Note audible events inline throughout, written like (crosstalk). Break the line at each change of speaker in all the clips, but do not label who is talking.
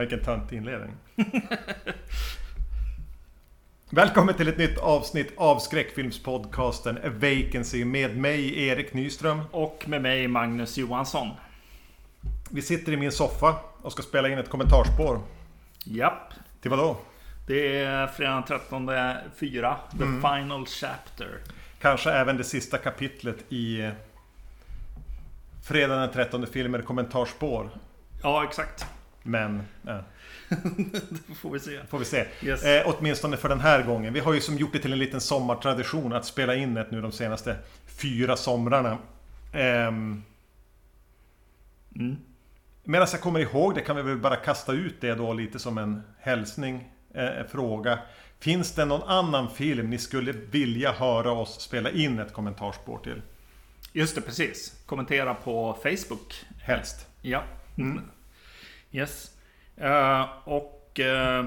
Vilken töntig inledning. Välkommen till ett nytt avsnitt av skräckfilmspodcasten A Vacancy med mig Erik Nyström.
Och med mig Magnus Johansson.
Vi sitter i min soffa och ska spela in ett kommentarspår.
Japp.
Till vad då?
Det är fredag den 13 4, The
Mm.
Final Chapter.
Kanske även det sista kapitlet i eh, Fredag den 13 filmer kommentarspår.
Ja, exakt.
Men, eh, (laughs)
Det får vi se.
får vi se.
Yes.
Eh, åtminstone för den här gången. Vi har ju som gjort det till en liten sommartradition att spela in ett nu de senaste fyra somrarna. Ehm,
Mm.
Medan jag kommer ihåg det kan vi väl bara kasta ut det då lite som en hälsning, eh, fråga. Finns det någon annan film ni skulle vilja höra oss spela in ett kommentarspår till?
Just det, precis. Kommentera på Facebook.
Helst.
Ja. Mm. Yes. Uh, och uh,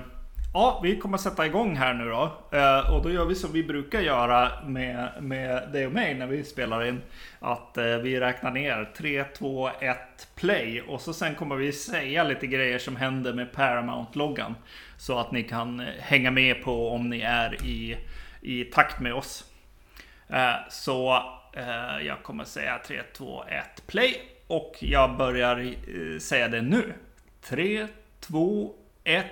ja, vi kommer sätta igång här nu då. Uh, och då gör vi som vi brukar göra med, med dig och mig när vi spelar in. Att vi räknar ner 3, 2, 1, play. Och så sen kommer vi säga lite grejer som händer med Paramount-loggan. Så att ni kan hänga med på om ni är i, i takt med oss. Så jag kommer säga 3, 2, 1, play. Och jag börjar säga det nu. 3, 2, 1,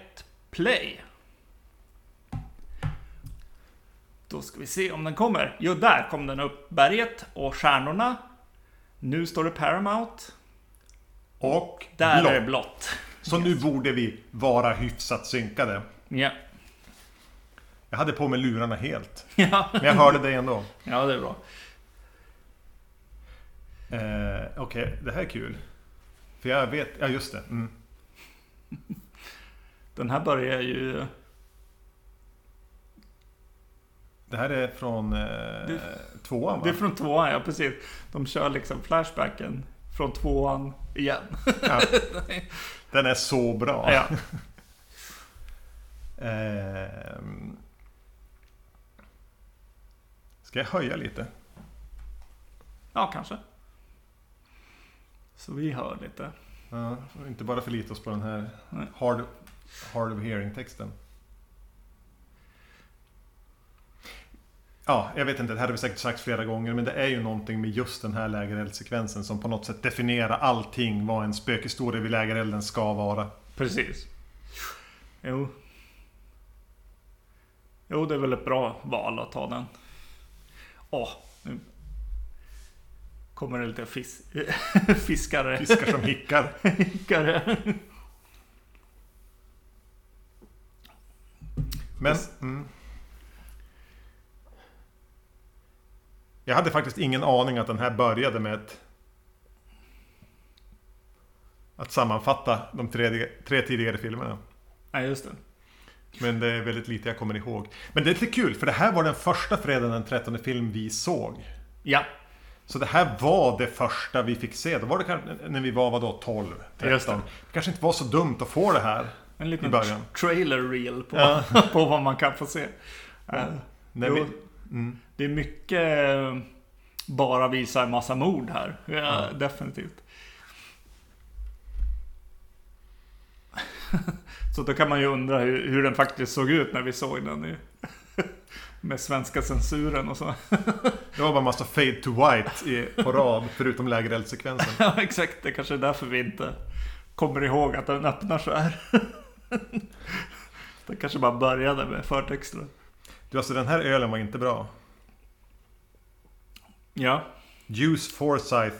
play. Då ska vi se om den kommer. Jo, där kom den upp. Berget och stjärnorna. Nu står det Paramount.
Och
Där
blått.
är det blått.
Så nu borde vi vara hyfsat synkade.
Ja.
Jag hade på mig lurarna helt. (laughs)
Ja.
Men jag hörde det ändå.
ja, det är bra.
Eh, Okej, det här är kul. För jag vet, ja just det. Mm. (laughs)
Den här börjar ju...
Det här är från eh, tvåan va?
Det är från tvåan, ja precis. De kör liksom flashbacken från tvåan igen.
Ja. (laughs) Den är så bra.
Ja. (laughs)
Ehm. Ska jag höja lite?
Ja, kanske. Så vi hör lite.
Ja, inte bara förlita oss på den här
Nej.
hard, hard of hearing-texten. Ja, jag vet inte, det här har vi säkert sagt flera gånger, men det är ju någonting med just den här lägereldssekvensen som på något sätt definierar allting vad en spökhistoria vid lägerelden ska vara.
Precis. Jo. Jo, det är väl ett bra val att ta den. Åh, nu kommer det lite fis (laughs) fiskare.
Fiskar som hickar. (laughs)
Fiskare.
Men... Mm. Jag hade faktiskt ingen aning att den här började med ett... Att sammanfatta de tre, tre tidigare filmerna.
Nej, just det.
Men det är väldigt lite jag kommer ihåg. Men det är lite kul, för det här var den första fredagen den 13 film vi såg.
Ja,
Så det här var det första vi fick se. Då var det kanske när vi var vadå 12, 13.
Just det.
Kanske inte var så dumt att få det här.
en
I
liten
början.
trailer reel på,
Ja. (laughs)
på vad man kan få se. Eh,
När
jo,
vi, mm.
Det är mycket eh, bara visa en massa mord här. Ja,
Ja.
Definitivt. (laughs) Så då kan man ju undra hur, hur den faktiskt såg ut när vi såg den i, med svenska censuren och så. (laughs)
Det var bara massa fade to white i, på rad, förutom lägereldssekvensen. (laughs)
Ja, exakt. Det kanske är därför vi inte kommer ihåg att den öppnar så här. (laughs) Det kanske bara började med förtexter.
Du, alltså den här ölen var inte bra.
Ja,
Juice Forsyth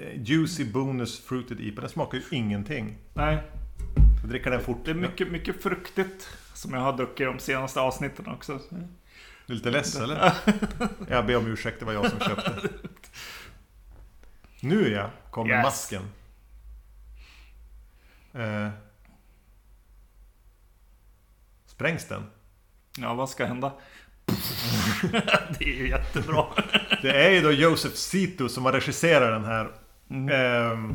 eh, Juicy Bonus Fruited IPA. Den smakar ju ingenting.
nej.
Jag dricker den fort.
Det är mycket, mycket fruktigt som jag har druckit de senaste avsnitten också.
Du är lite less eller? Jag ber om ursäkt, det var jag som köpte. Nu ja, kommer
Yes.
masken. Eh, sprängs den?
Ja, vad ska hända? (laughs) det är ju jättebra.
Det är ju då Joseph Sito som har regisserat den här.
Mm.
Ehm,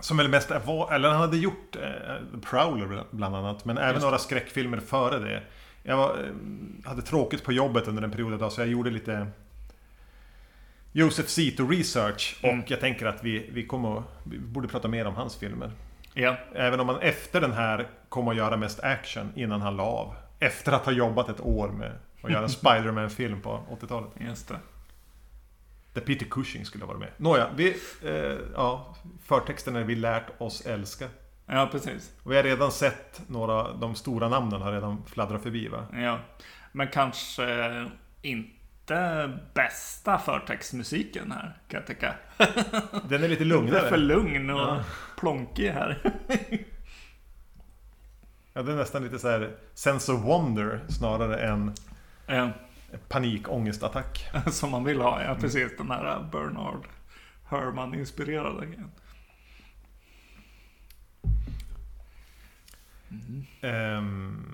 som väl mest var, eller han hade gjort eh, Prowler bland annat. Men även några skräckfilmer före det. Jag var, eh, hade tråkigt på jobbet under en period idag så jag gjorde lite Joseph Sito research.
Mm.
Och jag tänker att vi, vi kommer att, vi borde prata mer om hans filmer.
Ja,
Även om man efter den här kom att göra mest action innan han la av. Efter att ha jobbat ett år med att göra en (laughs) Spider-Man-film på 80-talet.
just det.
Där Peter Cushing skulle ha varit med. Nåja, vi, eh, ja, förtexten är vi lärt oss älska.
Ja, precis.
Och vi har redan sett några, de stora namnen har redan fladdrat förbi va?
Ja. Men kanske inte bästa förtextmusiken här, kan jag tycka. (laughs)
Den är lite
Den är för
lugnare.
lugn och
Ja.
plonkig här. (laughs)
Ja, det är nästan lite så här sense of wonder snarare än
Ja,
panikångestattack. (laughs)
Som man vill ha, ja precis. Den här Bernard Herrmann-inspirerade
Ehm,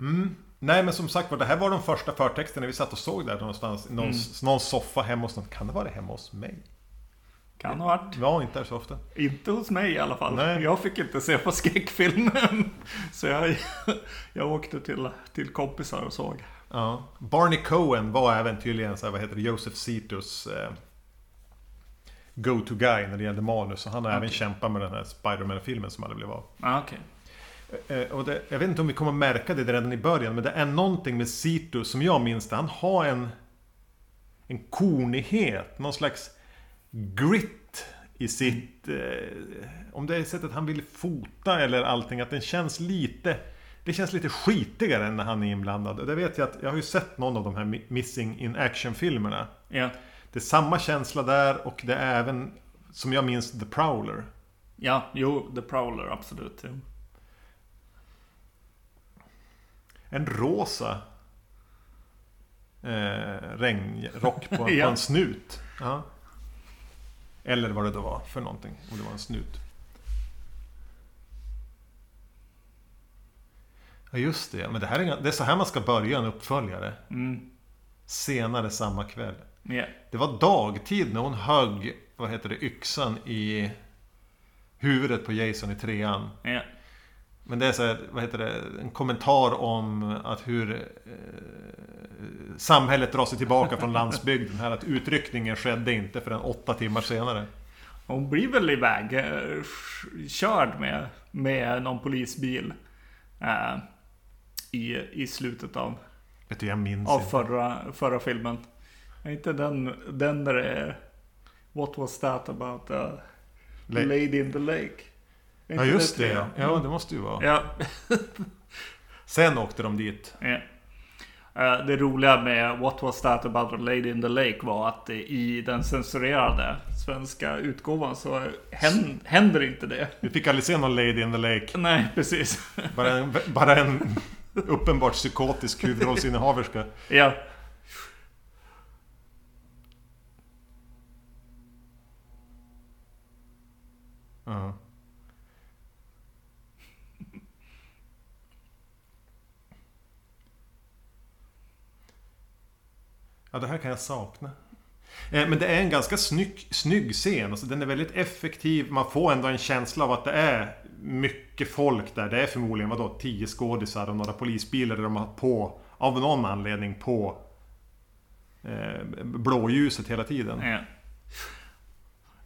mm. Nej men som sagt var, det här var de första förtexterna vi satt och såg där någonstans. Någon,
Mm.
någon soffa hemma hos någon. Kan det vara hemma hos mig?
Kan ha varit.
Var inte där så ofta.
Inte hos mig i alla fall.
Nej.
Jag fick inte se på skräckfilmen. (laughs) Så jag, jag åkte till, till kompisar och såg.
Ja. Barney Cohen var även tydligen så här, vad heter det, Joseph Cetus eh, Go-to-guy när det gällde manus. Så han har även
Okej.
kämpat med den här Spider-Man-filmen som aldrig blev av.
Ah, Okej.
Eh, och det, jag vet inte om vi kommer märka det redan i början, men det är någonting med Cetus som jag minns det. Han har en, en kornighet, någon slags grit i sitt... Eh, om det är sättet han vill fota eller allting, att den känns lite... Det känns lite skitigare än när han är inblandad. Och det vet jag att jag har ju sett någon av de här Mi- Missing in Action-filmerna.
Ja.
Det är samma känsla där och det är även, som jag minns, The Prowler.
ja, jo, The Prowler, absolut.
En rosa eh, regnrock på, (laughs) på
Ja.
en snut. Ja. Eller vad det då var för någonting. Om det var en snut. Ja just det, men det här är, det är så här man ska börja en uppföljare.
Mm.
Senare samma kväll.
Ja.
Det var dagtid när hon högg, vad heter det, yxan i huvudet på Jason i trean.
Ja.
Men det är så här, vad heter det, en kommentar om att hur eh, samhället drar sig tillbaka från landsbygden. Här att utryckningen skedde inte förrän åtta timmar senare.
Hon blir väl iväg eh, körd med, med någon polisbil. Eh, i, I slutet av,
Vet du, jag minns
av
inte.
förra, förra filmen. Är inte den, den där det är What was that about uh,
Le-
Lady in the Lake?
Ja just det,
trean?
ja. ja det måste ju vara.
Ja. (laughs)
Sen åkte de dit.
Ja. Eh, Det roliga med What was that about a lady in the lake var att i den censurerade svenska utgåvan så hän- händer inte det.
Vi fick aldrig se någon Lady in the Lake.
Nej, precis.
Bara en, bara en uppenbart psykotisk huvudrollsinnehaverska.
Ja.
Ja. Ja, det här kan jag sakna. Eh, Men det är en ganska snygg, snygg scen. Alltså, den är väldigt effektiv. Man får ändå en känsla av att det är mycket folk där. Det är förmodligen vadå, tio skådisar och några polisbilar där de har på, av någon anledning, på eh, blåljuset hela tiden.
ja.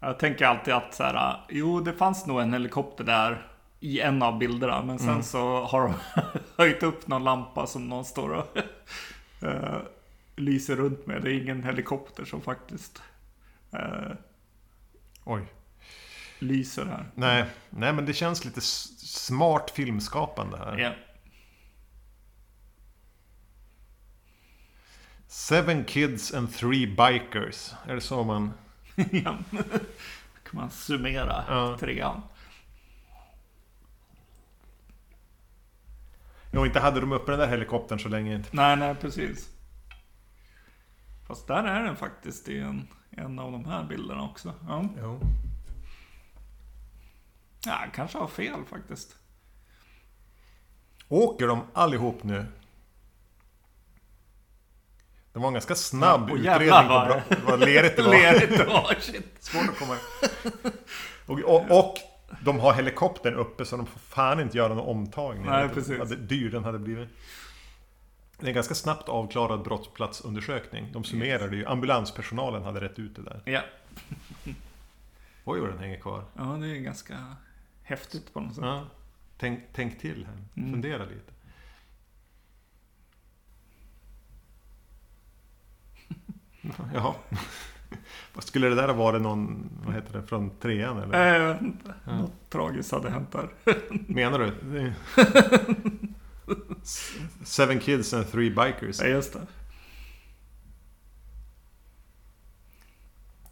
Jag tänker alltid att så här, jo det fanns nog en helikopter där i en av bilderna. Men sen så har de (laughs) höjt upp någon lampa som någon står och (laughs) eh, lyser runt med. Det är ingen helikopter som faktiskt eh,
Oj.
lyser här.
Nej, nej men det känns lite smart filmskapande här.
Ja.
Seven kids and three bikers. Är det så man...
Ja. kan man summera
Ja.
trean.
Jo, inte hade de uppe den där helikoptern så länge inte.
Nej, nej, precis. Fast där är den faktiskt i en, en av de här bilderna också. Ja,
Jo.
ja kanske har fel faktiskt.
Åker de allihop nu? Det var en ganska snabb
Åh,
utredning
jävlar,
på bra, vad lerigt det var.
Lerigt var, (laughs) shit.
Svårt att komma och, och, och de har helikoptern uppe så de får fan inte göra någon omtagning.
Nej, precis.
Vad dyr den hade blivit. Det är en ganska snabbt avklarad brottsplatsundersökning. De summerade ju. Ambulanspersonalen hade rätt ut det där.
Ja. (laughs)
Oj vad den hänger kvar.
Ja, det är ganska häftigt på något sätt.
Ja. Tänk, tänk till här.
Mm.
Fundera lite. Vad Skulle det där ha varit någon, vad heter det, från trean eller?
Nej, jag vet inte.
Ja.
Något tragiskt hade hänt där. (laughs)
Menar du? (laughs) Seven kids and three bikers.
Ja, just det.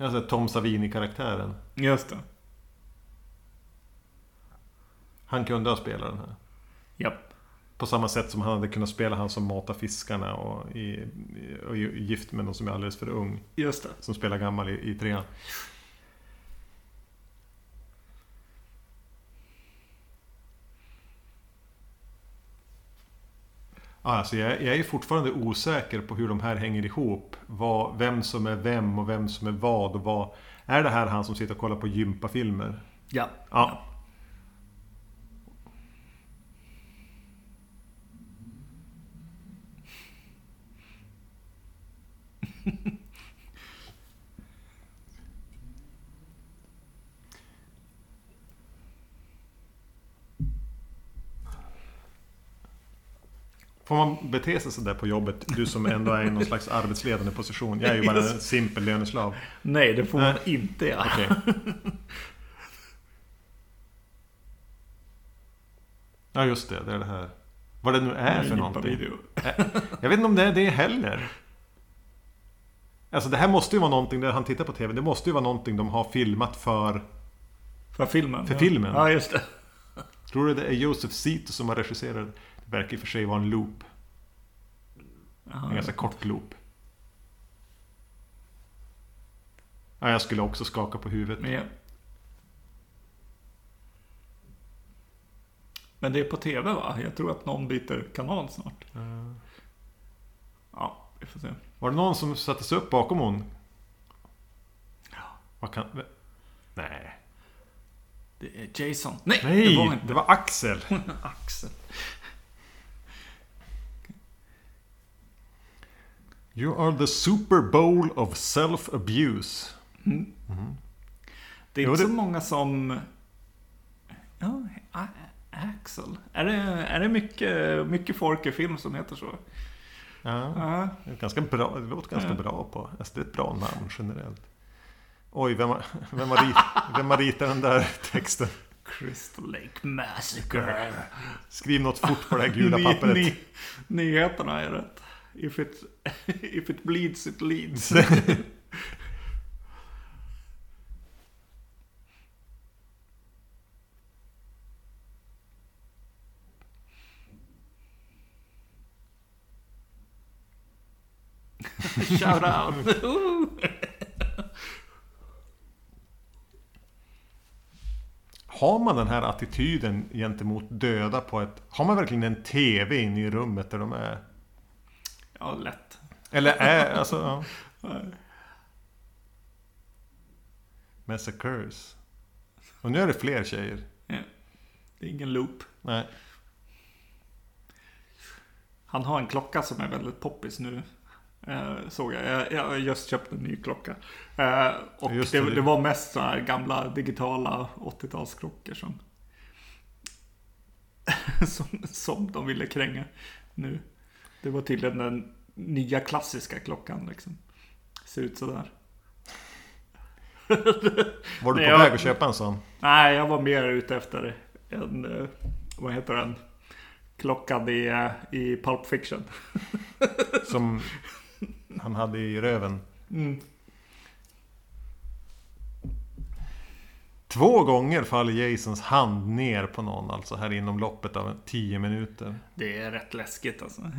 Alltså Tom Savini-karaktären.
Just det.
Han kunde ha spelat den här.
Japp.
På samma sätt som han hade kunnat spela han som matar fiskarna och, i, och är gift med någon som är alldeles för ung.
Just det.
Som spelar gammal i, i trean. Alltså jag, jag är fortfarande osäker på hur de här hänger ihop. Vad, vem som är vem och vem som är vad och vad. Är det här han som sitter och kollar på gympafilmer?
Ja.
Ja. (laughs) Får man bete sig sådär på jobbet? Du som ändå är i någon slags arbetsledande position. Jag är ju bara en simpel löneslav.
Nej, det får man
Nej.
inte göra.
Okej. Ja just det, det är det här. Vad det nu är för någonting.
Video.
Jag vet inte om det är det heller. Alltså det här måste ju vara någonting, där han tittar på TV, det måste ju vara någonting de har filmat för...
För filmen.
För
ja.
filmen.
Ja, just det.
Tror du det är Josef Zito som har regisserat? Det verkar i och för sig vara en loop. En ganska kort loop. Ja, jag skulle också skaka på huvudet.
Men, ja. Men det är på TV va? Jag tror att någon byter kanal snart. Ja, vi får se.
Var det någon som satte sig upp bakom hon?
Ja.
Vad kan... Nej.
Det är Jason. Nej,
Nej,
det var inte.
det var Axel. (laughs)
Axel.
You are the Super Bowl of self-abuse.
Mm. Det är
Jo,
inte
det-
så många som... Ja, Axel. Är det, är det mycket, mycket folk i film som heter så?
Ja,
Ja.
det, är ganska bra, det låter ganska
Ja.
bra på. Alltså, det är ett bra namn generellt. Oj, vem har, vem har, rit, (laughs) vem har ritat den där texten?
Crystal Lake Massacre.
Skriv något fort på det här (laughs) gula
Ny-
pappret.
ny- nyheterna är rätt. If it, (laughs) if it bleeds, it leads. (laughs) Shout out!
Har man den här attityden gentemot döda på ett... Har man verkligen en TV inne i rummet där de är?
ja, lätt.
Eller är... Alltså, ja. (laughs) Massacres. Och nu är det fler tjejer.
Ja. Det är ingen loop.
Nej.
Han har en klocka som är väldigt poppis nu. Eh, såg jag. jag. Jag har just köpt en ny klocka. Eh, och det,
det.
det. var mest så här gamla digitala 80-talsklockor som, (laughs) som, som de ville kränga nu. Det var tydligen den nya klassiska klockan liksom. Ser ut sådär. (laughs)
Var du på
jag-
väg att köpa en sån?
Nej, jag var mer ute efter en, eh, vad heter den? Klockan i, eh, i Pulp Fiction.
Som (laughs) han hade i röven.
Mm.
Två gånger faller Jasons hand ner på någon alltså här inom loppet av 10 minuter.
Det är rätt läskigt alltså. (laughs)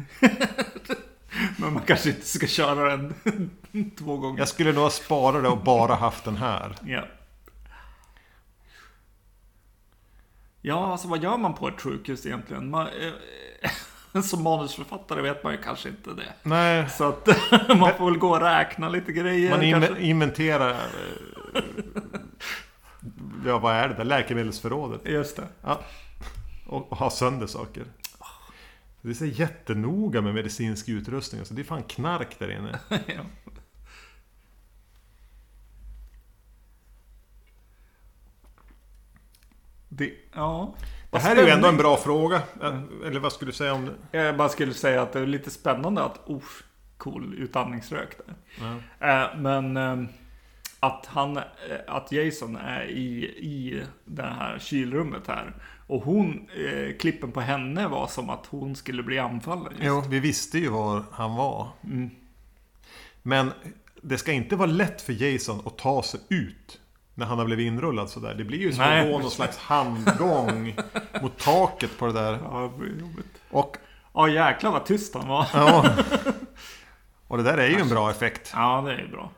Men man kanske inte ska köra den (laughs) två gånger.
Jag skulle nog ha sparat det och bara haft den här.
Ja. Ja, alltså vad gör man på ett sjukhus egentligen? Man, eh, (laughs) som manusförfattare vet man ju kanske inte det.
Nej,
Så att (laughs) man får väl gå och räkna lite grejer.
man inve- inventerar... eh, Ja, vad är det där? Läkemedelsförrådet.
Just det.
Ja. Och, och ha sönder saker. Det är så jättenoga med medicinsk utrustning. Alltså, det är fan knark där inne. (laughs)
ja. Det, ja.
Det här är ju ändå en bra fråga. Eller vad skulle du säga om det?
Jag bara skulle säga att det är lite spännande att, usch, cool utandningsrök där. Eh, men eh, att han, eh, att Jason är i, i det här kylrummet här. Och hon, eh, klippen på henne var som att hon skulle bli anfallen. just.
Jo, vi visste ju var han var.
Mm.
Men det ska inte vara lätt för Jason att ta sig ut. När han har blivit inrullad sådär. Det blir ju som att gå någon slags handgång (laughs) mot taket på det där.
Ja, det.
Och,
Ja, jäklar vad tyst han var.
ja. (laughs) Och det där är ju en bra effekt.
Ja, det är bra.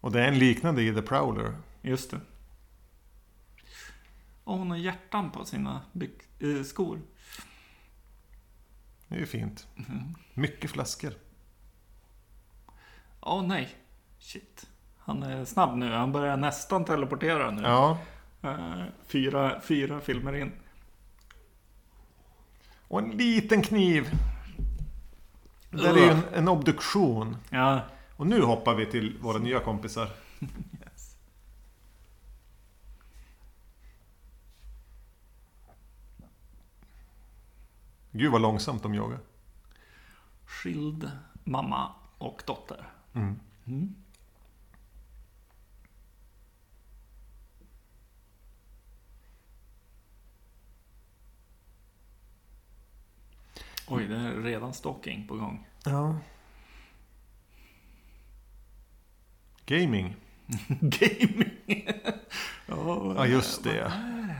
Och det är en liknande i The Prowler.
Just det. Och hon har hjärtan på sina eh, skor.
Det är ju fint.
Mm.
Mycket flaskor.
Åh nej. Shit. Han är snabb nu. Han börjar nästan teleportera nu.
Ja.
Eh, fyra, fyra filmer in.
Och en liten kniv. Det är ju en, en obduktion.
Ja.
Och nu hoppar vi till våra nya kompisar. (laughs)
Yes.
Gud vad långsamt de jagar.
Skild mamma och dotter.
Mm.
Mm. Oj, det är redan stalking på gång.
Ja. Gaming. (laughs)
Gaming! ja,
Ja just det.
Vad är det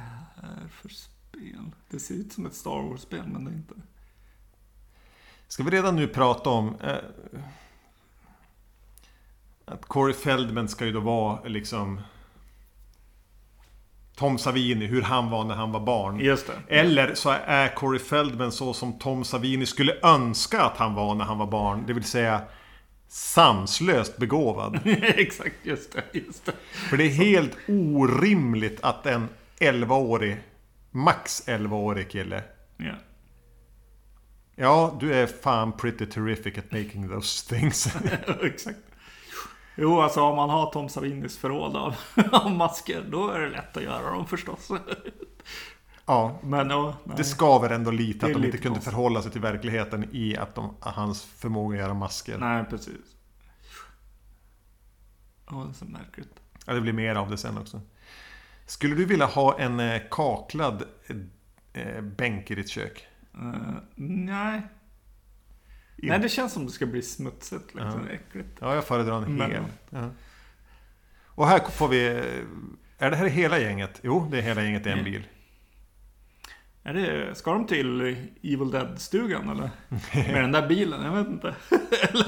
här för spel? Det ser ut som ett Star Wars-spel, men det är inte.
Ska vi redan nu prata om eh, att Corey Feldman ska ju då vara liksom Tom Savini, hur han var när han var barn. Eller så är Corey Feldman så som Tom Savini skulle önska att han var när han var barn. Det vill säga sanslöst begåvad. (laughs)
Exakt, just det. Just det.
För det är helt orimligt att en 11-årig, max 11-årig kille
Ja.
Ja, du är fan pretty terrific at making those things. (laughs)
Exakt. Jo, alltså om man har Tom Savinis förråd av, (laughs) av masker, då är det lätt att göra dem förstås. (laughs)
ja,
Men ja,
det skaver ändå lite att de inte kunde
konstigt.
förhålla sig till verkligheten i att de, hans förmåga att göra masker.
Nej, precis. Ja, det är så märkligt.
Ja, det blir mer av det sen också. Skulle du vilja ha en eh, kaklad eh, bänk i ditt kök?
Eh, nej. Nej, det känns som det ska bli smutsigt. Liksom.
Ja.
Äckligt.
Ja, jag föredrar en hel. Ja. Och här får vi... eh, Är det här hela gänget? Jo, det är hela gänget i en bil.
Är det, ska de till Evil Dead-stugan eller? (laughs) Med den där bilen? Jag vet inte. (laughs) eller,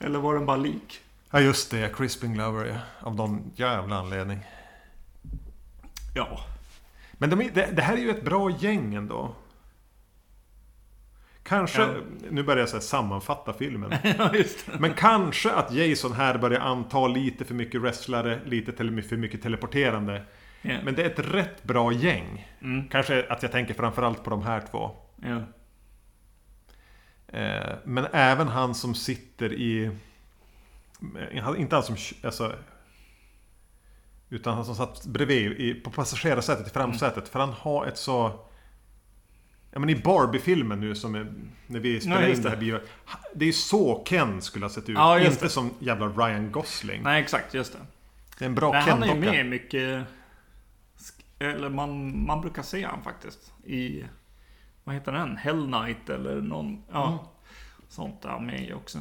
eller var den bara lik?
Ja, just det. Crispin Glover, ja. Av någon jävla anledning.
Ja.
Men de, det, det här är ju ett bra gäng ändå. Kanske,
Ja.
nu börjar jag så sammanfatta filmen. (laughs)
ja.
Men kanske att Jason här börjar anta lite för mycket wrestlare, lite för mycket teleporterande.
Ja.
Men det är ett rätt bra gäng.
Mm.
Kanske att jag tänker framförallt på de här två.
Ja.
Eh, men även han som sitter i... eh, Inte han som... Alltså, utan han som satt bredvid i, på passagerarsätet i framsätet. För han har ett så... Ja men i Barbie-filmen nu som är, när vi spelar
Ja,
in det här bio. Det är så Ken skulle ha sett ut.
Ja,
Inte
det.
som jävla Ryan Gosling.
Nej, exakt. Just det.
Det är en bra
Nej, han är ju
Ken-docka.
med mycket... Eller man, man brukar se han faktiskt. I... Vad heter den? Hell Knight eller någon... Ja.
Mm.
Sånt är han med också.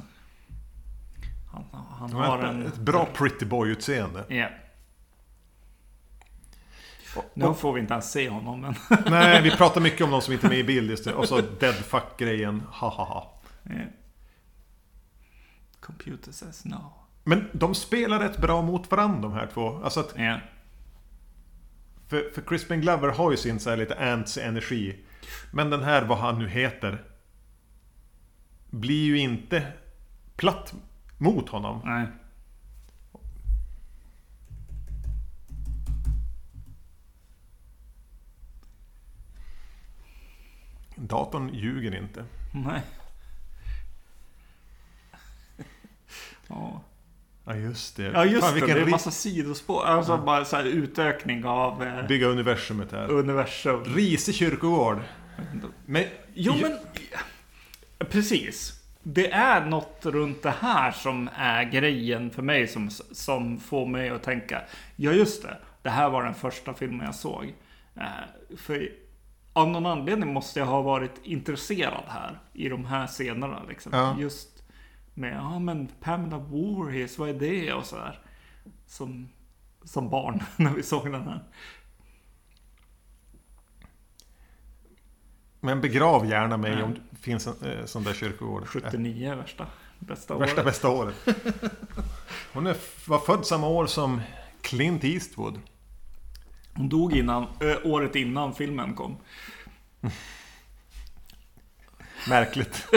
Han, han
Han
har en...
ett, bra pretty boy-utseende.
Ja. Nu får vi inte ens se honom men... (laughs)
Nej, vi (laughs) pratar mycket om de som inte är med i bild just det. Och så dead fuck-grejen. Ha ha ha.
Ja. Computer says no.
Men de spelar rätt bra mot varandra de här två. Alltså att,
Ja.
för, för Crispin Glover har ju sin så här lite ants-energi. Men den här, vad han nu heter. Blir ju inte platt mot honom.
Nej.
Datorn ljuger inte.
Nej. ja.
Ja just det.
Ja just
Fan,
det, det är en massa sidospår. Alltså bara så här utökning av eh,
Bygga universumet här.
universum.
Rise kyrkogård. Men...
Jo men, precis. Det är något runt det här som är grejen för mig som, som får mig att tänka. Ja just det, det här var den första filmen jag såg. Eh, för av någon anledning måste jag ha varit intresserad här i de här scenerna. Liksom.
Ja.
Just med, ja men Pamela Voorhees, vad är det? Och så. Som, som barn (laughs) när vi såg den här.
Men begrav gärna mig om det finns en eh, sån där kyrkogård.
79 är värsta, bästa
Värsta
året.
bästa året. (laughs) Hon är, var född samma år som Clint Eastwood.
Hon dog innan, ö, året innan filmen kom.
Märkligt. (laughs)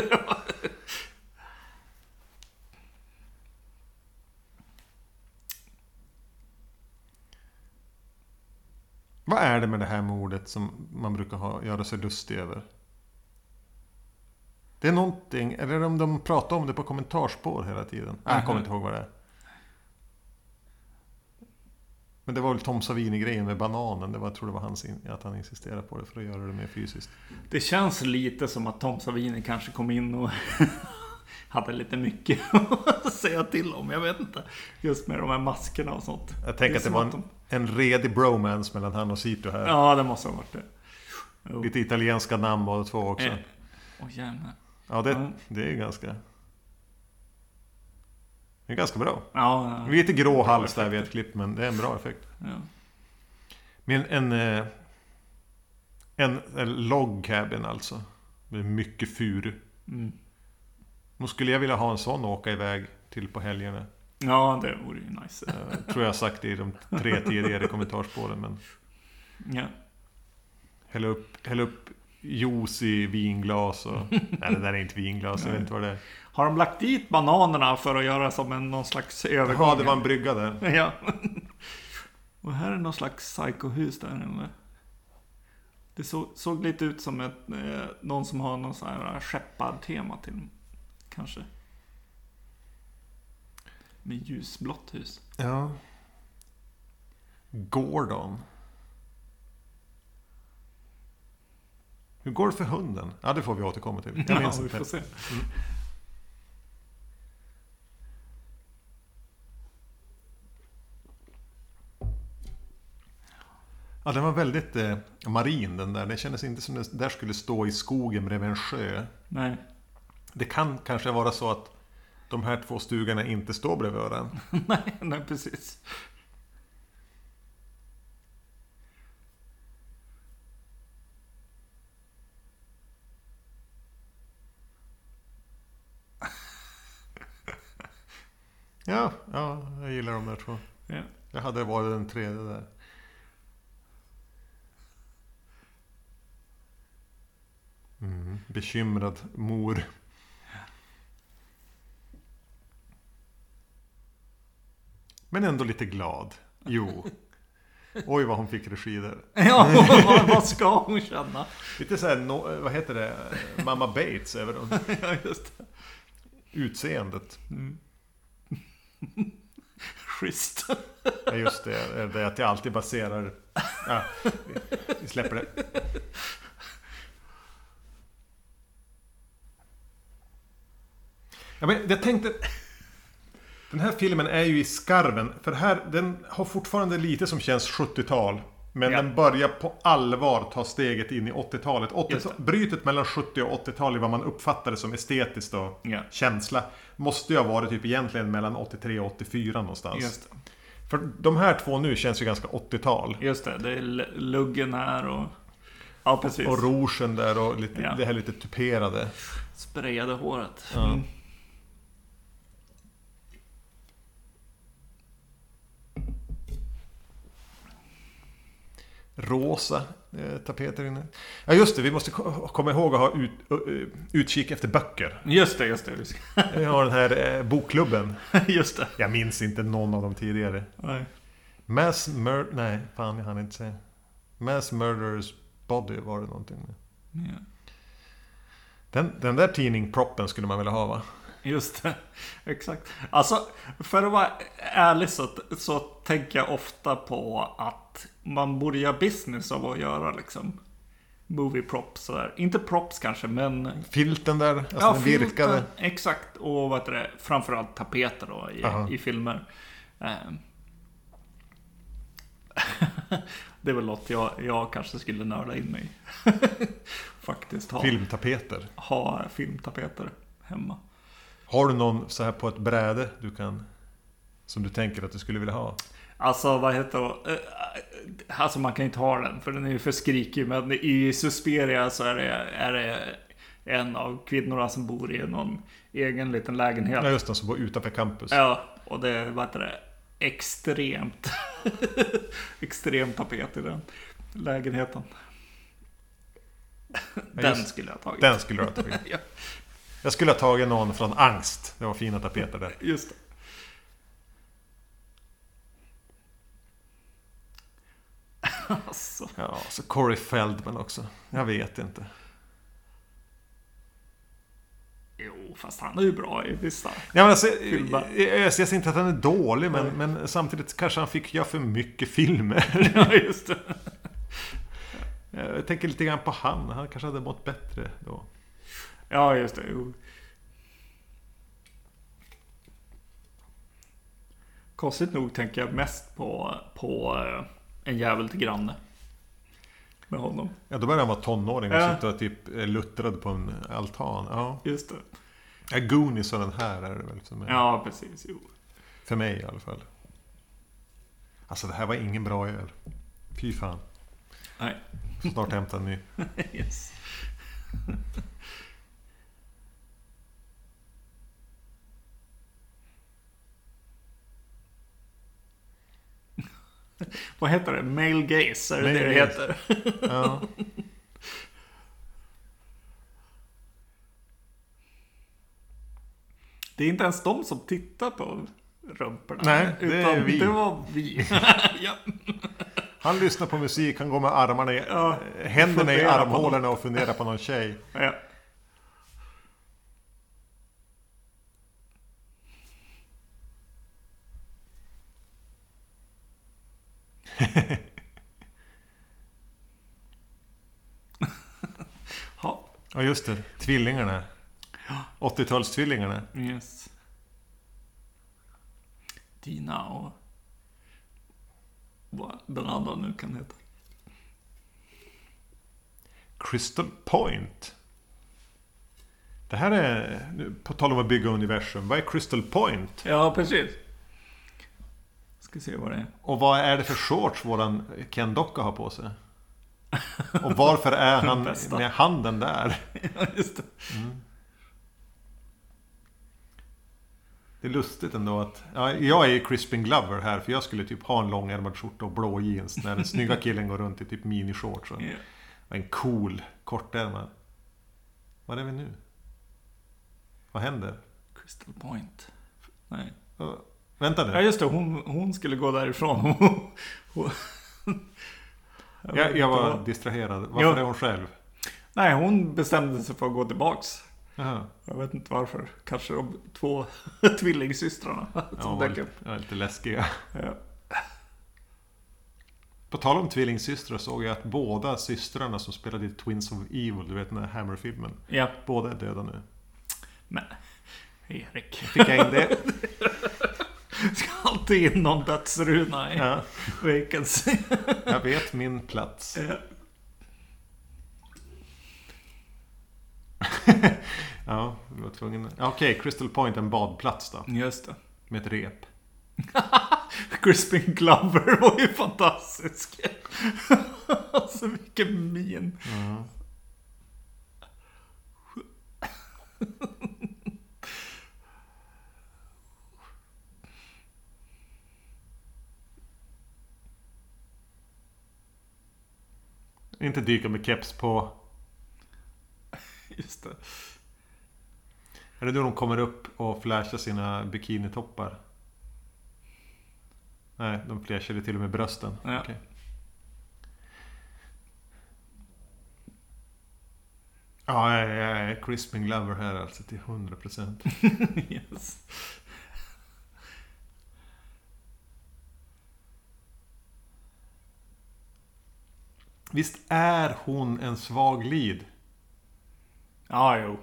Vad är det med det här mordet som man brukar ha, göra sig lustig över? Det är någonting, eller om de pratar om det på kommentarspår hela tiden. Nej, jag kommer inte ihåg vad det är. Men det var väl Tom Savini-grejen med bananen. Det var, jag tror det var hans, att han insisterade på det för att göra det mer fysiskt.
Det känns lite som att Tom Savini kanske kom in och (laughs) hade lite mycket att säga till om. Jag vet inte. Just med de här maskerna och sånt.
Jag tänker att det var en,
de-
en redig bromance mellan han och Sito här.
Ja, det måste ha varit det. Jo.
Lite italienska namn båda två också.
Eh, jävlar.
Ja, det, det är ganska... Det är ganska bra.
Ja, ja,
Lite grå hals där vid ett klipp, men det är en bra effekt.
ja.
Men en... eh, En, en log cabin alltså. Med mycket furu.
Mm.
Nu skulle jag vilja ha en sån och åka iväg till på helgerna.
ja, det vore ju nice.
Eh, tror jag sagt det i de tre tidigare kommentarspåren. Men
Ja.
hälla upp, hälla upp juice i vinglas och... nej, det där är inte vinglas. Jag vet inte vad det är.
Har de lagt dit bananerna för att göra som en någon slags övergång?
Jaha, det var en brygga där. (laughs)
Ja. Och här är någon slags psykohus där eller? Det såg, såg lite ut som ett, eh, någon som har någon sån här skeppartema till kanske. Med ljusblått hus.
Ja. Gordon. Hur går det för hunden? Ja, det får vi återkomma till. Jag minns
ja, vi får se.
Ja, den var väldigt eh, marin den där. Det kändes inte som den där skulle stå i skogen bredvid en sjö.
Nej.
Det kan kanske vara så att de här två stugorna inte står bredvid varandra. (laughs)
nej, nej, precis.
Ja, ja, jag gillar de där två.
Ja.
Jag hade varit den tredje där. Bekymrad mor. Men ändå lite glad. Jo. Oj vad hon fick regi där. (laughs)
Ja, vad, vad ska hon känna?
Lite såhär, no, vad heter det? Mamma Bates över dem. (laughs)
Ja, just det.
Utseendet. (laughs)
Schysst.
Ja just det, det är att jag alltid baserar... Ja, vi släpper det. Ja, men jag tänkte... Den här filmen är ju i skarven, för här, den har fortfarande lite som känns 70-tal. Men
Ja.
den börjar på allvar ta steget in i 80-talet. 80
Just det.
brytet mellan 70 och 80-tal i vad man uppfattar det som estetiskt och
Ja.
känsla. Måste ju ha varit typ egentligen mellan 83 och 84 någonstans. För de här två nu känns ju ganska 80-tal.
Just det, det är luggen här och... Ja, precis.
Och rougen där och lite,
Ja.
det här lite tuperade.
Sprayade håret. Mm.
Rosa eh, tapeter inne. Ja just det, vi måste ko- komma ihåg att ha ut, uh, utkik efter böcker.
Just det, just det.
Vi (laughs) har den här eh, bokklubben. (laughs)
Just det.
Jag minns inte någon av de tidigare.
Nej.
Mass Murder... Nej, fan jag hann inte säga. Mass Murderers Body var det någonting med.
Ja.
Den, den där tidningproppen skulle man vilja ha va?
Just det, (laughs) exakt. Alltså, för att vara ärlig så, så tänker jag ofta på att man borde göra business av att göra liksom movie props sådär. Inte props kanske, men...
Filten där, alltså den
filten,
virkade.
Exakt, och vad heter det, framförallt tapeter då i,
Aha.
i filmer. Ehm. (laughs) det är väl något jag, jag kanske skulle nörda in mig. (laughs) Faktiskt ha,
Filmtapeter.
ha filmtapeter hemma.
Har du någon så här på ett bräde du kan... Som du tänker att du skulle vilja ha?
Alltså vad heter det? Eh, Alltså man kan inte ha den för den är ju för skrikig. Men i Susperia så är det, är det en av kvinnorna som bor i någon egen liten lägenhet.
Ja just det, som bor utanför campus.
Ja, och det vad heter det? Extremt. (laughs) extremt tapet i den lägenheten. Den
just-
skulle jag ha tagit.
Den skulle du ha tagit. (laughs)
Ja,
Jag skulle ha tagit någon från Angst. Det var fina tapeter där.
just det. (laughs) alltså.
Ja, så Corey Feldman också. Jag vet inte.
Jo, fast han är ju bra i vissa.
Ja, men alltså,
Filmer.
jag, jag säger inte att han är dålig, men, men samtidigt kanske han fick göra för mycket filmer. (laughs)
Ja, just det.
Jag tänker lite grann på han. Han kanske hade mått bättre då.
Ja, just det. Jo. Konstigt nog tänker jag mest på, på eh, en jävel till granne. Med honom.
Ja, då började han vara tonåring och
Ja.
sitta och typ luttrad på en altan. Ja.
Just det.
Ja, Goonies och den här är det väl som är.
Ja, precis. Jo.
För mig i alla fall. Alltså det här var ingen bra öl. Fy fan.
Nej.
Snart hämta en ny. (laughs)
Yes. (laughs) Vad heter det? Male gaze, är det
Male
det det heter?
Ja. (laughs)
Det är inte ens de som tittar på rumporna.
Nej, det är
utan
vi.
det var vi. (laughs) ja.
Han lyssnar på musik, han går med armarna i,
Ja,
händerna i armhålorna och funderar på någon tjej.
ja. Ja,
Ja just det, tvillingarna. 80-talstvillingarna.
yes. Dina och vad den andra nu kan heta.
Crystal Point. Det här är, nu, på tal om att bygga universum, vad är Crystal Point?
Ja, precis. Ska se vad det är.
Och vad är det för shorts våran Ken Docka har på sig? Och varför är (laughs) han med handen där? (laughs)
Ja, just det.
Det är lustigt ändå att... Ja, jag är ju Crispin Glover här för jag skulle typ ha en långärmad skjorta och blå jeans när den snygga (laughs) killen går runt i typ minishorts och och en cool kortärmad. Vad är vi nu? Vad händer?
Crystal Point. Nej.
Vänta
Ja
nu.
just det, hon, hon skulle gå därifrån. Hon, (laughs) hon,
Jag, jag var distraherad. Varför
Ja.
är hon själv?
Nej, hon bestämde sig för att gå tillbaks.
Jaha.
Jag vet inte varför. Kanske de två (laughs) tvillingsystrarna
Ja,
som
var
dök upp.
ja, lite läskiga.
Ja.
På tal om tvillingsystrar såg jag att båda systrarna som spelade i Twins of Evil, du vet den här Hammer-filmen.
ja,
Båda är döda nu.
men Erik.
Fick jag in det? (laughs)
Ska alltid in någon dödsruna i
Ja,
vacancy.
jag vet min plats.
Ja.
Ja, vi var tvungen. Okej, Crystal Point, en badplats då.
Just det.
Med ett rep. (laughs)
Crispin Glover var ju fantastisk. (laughs) alltså vilken min. (laughs)
Inte dyka med keps på. (laughs)
Just det.
Är det då de kommer upp och flashar sina bikinitoppar? Nej, de flashade till och med brösten.
Ja.
Okej. Ja, jag är Crispin Glover här alltså till 100%. (laughs)
yes.
Visst är hon en svag lead?
Ja, jo.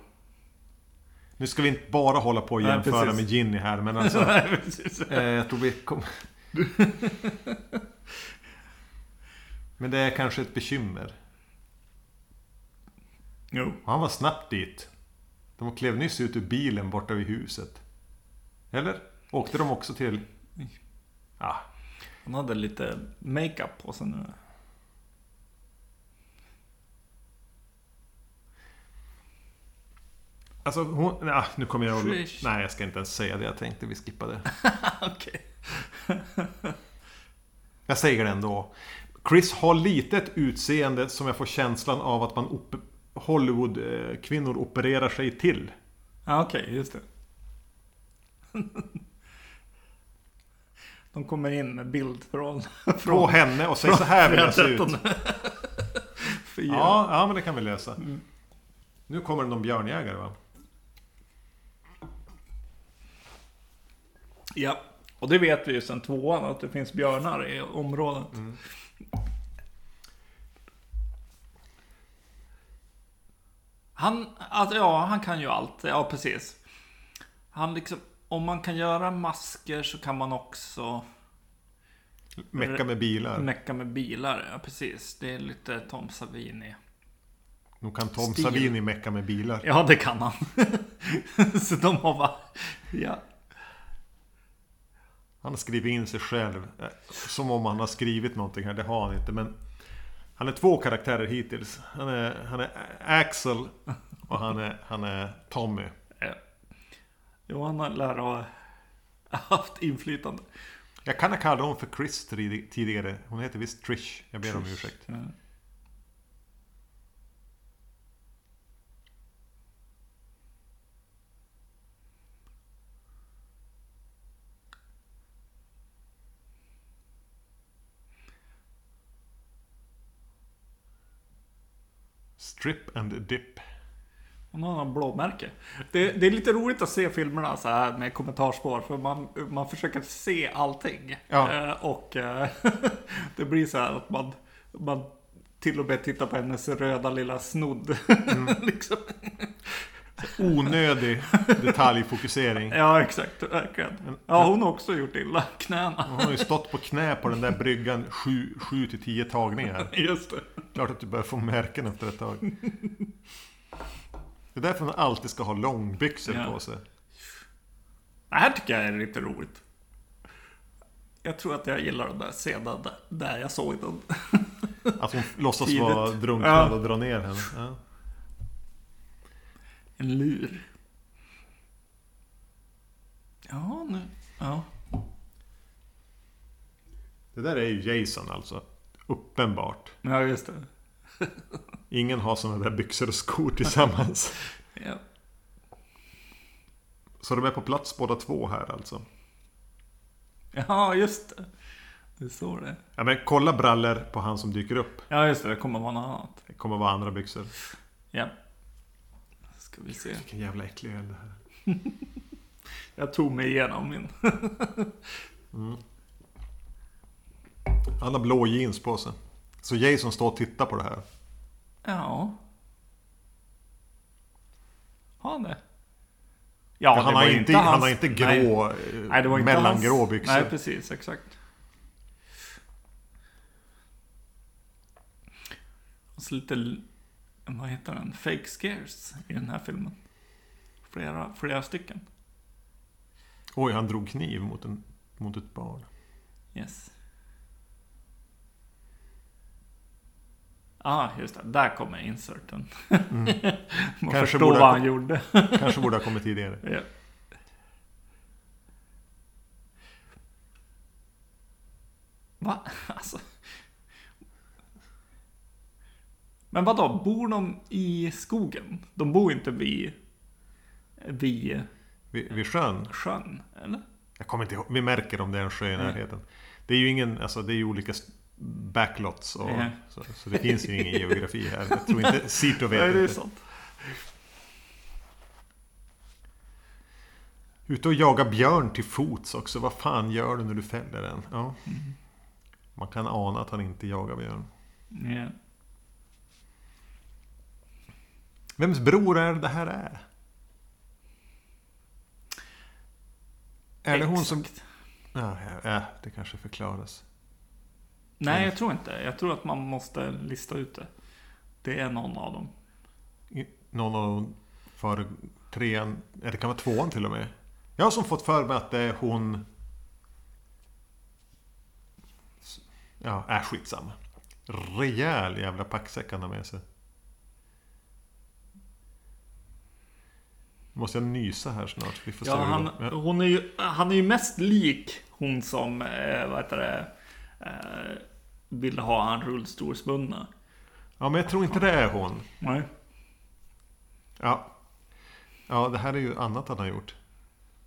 Nu ska vi inte bara hålla på och
Nej,
jämföra
precis.
med Ginny här, men alltså... (laughs)
Nej,
eh, jag tror vi kom... (laughs) men det är kanske ett bekymmer.
Jo.
Han var snabbt dit. De klev nyss ut ur bilen borta vid huset. Eller? Åkte de också till... Ja,
Han hade lite makeup på sig nu.
Alltså hon... Ja, nu kommer jag.
Trish.
Nej, jag ska inte ens säga det jag tänkte. Vi skippar det. (laughs)
Okej. (laughs)
Jag säger det ändå. Chris har lite ett utseende som jag får känslan av att man op- Hollywood-kvinnor opererar sig till.
Ja, okej, just det. (laughs) De kommer in med bild från...
På henne och säger så här vill jag se ut. Ja, ja, men det kan vi lösa. Nu kommer det någon björnjägare va?
Ja. Och det vet vi ju sedan tvåan att det finns björnar i området. Han, alltså, ja, han kan ju allt. Ja, precis. Han liksom, om man kan göra masker så kan man också
Mecka med bilar.
mecka med bilar. Ja, precis. Det är lite Tom Savini.
Nu kan Tom
Stil.
Savini mecka med bilar.
Ja, det kan han. (laughs) så de har bara... Ja.
Han har skrivit in sig själv. eh, Som om han har skrivit någonting här. Det har han inte. Men han är två karaktärer hittills. Han är, han är Axel och han är, han är Tommy.
ja. Jo, han har lär ha haft inflytande.
Jag kan ha kallat honom för Chris tid- tidigare. Hon heter visst Trish. Jag ber om ursäkt.
Ja.
Strip and dip.
Hon har någon blåmärke. Det, det är lite roligt att se filmerna så här med kommentarspår. För man, man försöker se allting.
Ja.
Eh, och eh, (laughs) det blir så här att man, man till och med tittar på hennes röda lilla snodd. (laughs) liksom.
Onödig detaljfokusering.
Ja, exakt. Verkligen. Ja, hon har också gjort illa knäna.
Hon har ju stått på knä på den där bryggan 7 till 10 tagningar. (laughs)
Just det.
Klart att du börjar få märken efter ett tag. Det är därför man alltid ska ha långbyxor
Ja.
på sig.
Det här tycker jag är lite roligt. Jag tror att jag gillar den där scenen där, jag såg den.
Att hon låtsas vara drunknad och dra ner henne. Ja.
En lur. Ja, nu. Ja.
Det där är ju Jason alltså. Uppenbart.
Ja, just det. (laughs)
Ingen har sådana där byxor och skor tillsammans. (laughs)
Ja.
Så de är på plats båda två här alltså.
Ja, just det. Det står det.
Ja men kolla brallor på han som dyker upp.
Ja, just det. Det kommer vara något annat.
Det kommer vara andra byxor.
Ja. Ska vi se.
Vilken jävla äcklig öl det här. (laughs)
Jag tog mig igenom min. (laughs)
Han har blå jeans på sig. Så Jason står och tittar på det här.
Ja. Har han det? Ja,
han,
det
har inte,
hans-
han har inte
Nej.
grå,
Nej, var inte
mellangrå
hans...
byxor.
Nej, precis. Exakt. Och så lite... Vad heter den? Fake scares i den här filmen. Flera, flera stycken.
Oj, han drog kniv mot, en, mot ett barn.
Yes. Ah, just det. Där kommer inserten. (laughs) Man
Kanske
förstår vad
ha-
han gjorde. (laughs)
Kanske borde ha kommit tidigare.
ja. Va? (laughs) Alltså. Men vad då? Bor de i skogen? De bor inte vid, vid
Vid, vid sjön.
sjön, eller?
Jag kommer inte ihåg. Vi märker om det är en sjö i närheten. Det är ju ingen, alltså det är ju olika backlots och
Ja.
så, så det finns ju ingen geografi här. Jag tror inte (laughs) Sito vet
Nej, det är sant.
Ute och jaga björn till fots också. Vad fan gör du när du fäller den? Ja. Man kan ana att han inte jagar björn.
Ja.
Vems bror är det här är? Är det hon som... Ja, ja, det kanske förklaras.
Nej, jag tror inte. Jag tror att man måste lista ut det. Det är någon av dem.
Någon av de för trean, det kan vara tvåan till och med. Jag har som fått för mig att det är hon... Ja, är skitsamma. Rejäl jävla packsäck han har med sig. Måste jag nysa här snart? Vi får se
Ja,
det
han,
går.
Hon är ju, han är ju mest lik hon som, eh, vad heter det, eh, vill ha han rullstolsbundna.
ja, men jag tror inte det är hon.
Nej.
Ja. Ja, det här är ju annat han har gjort.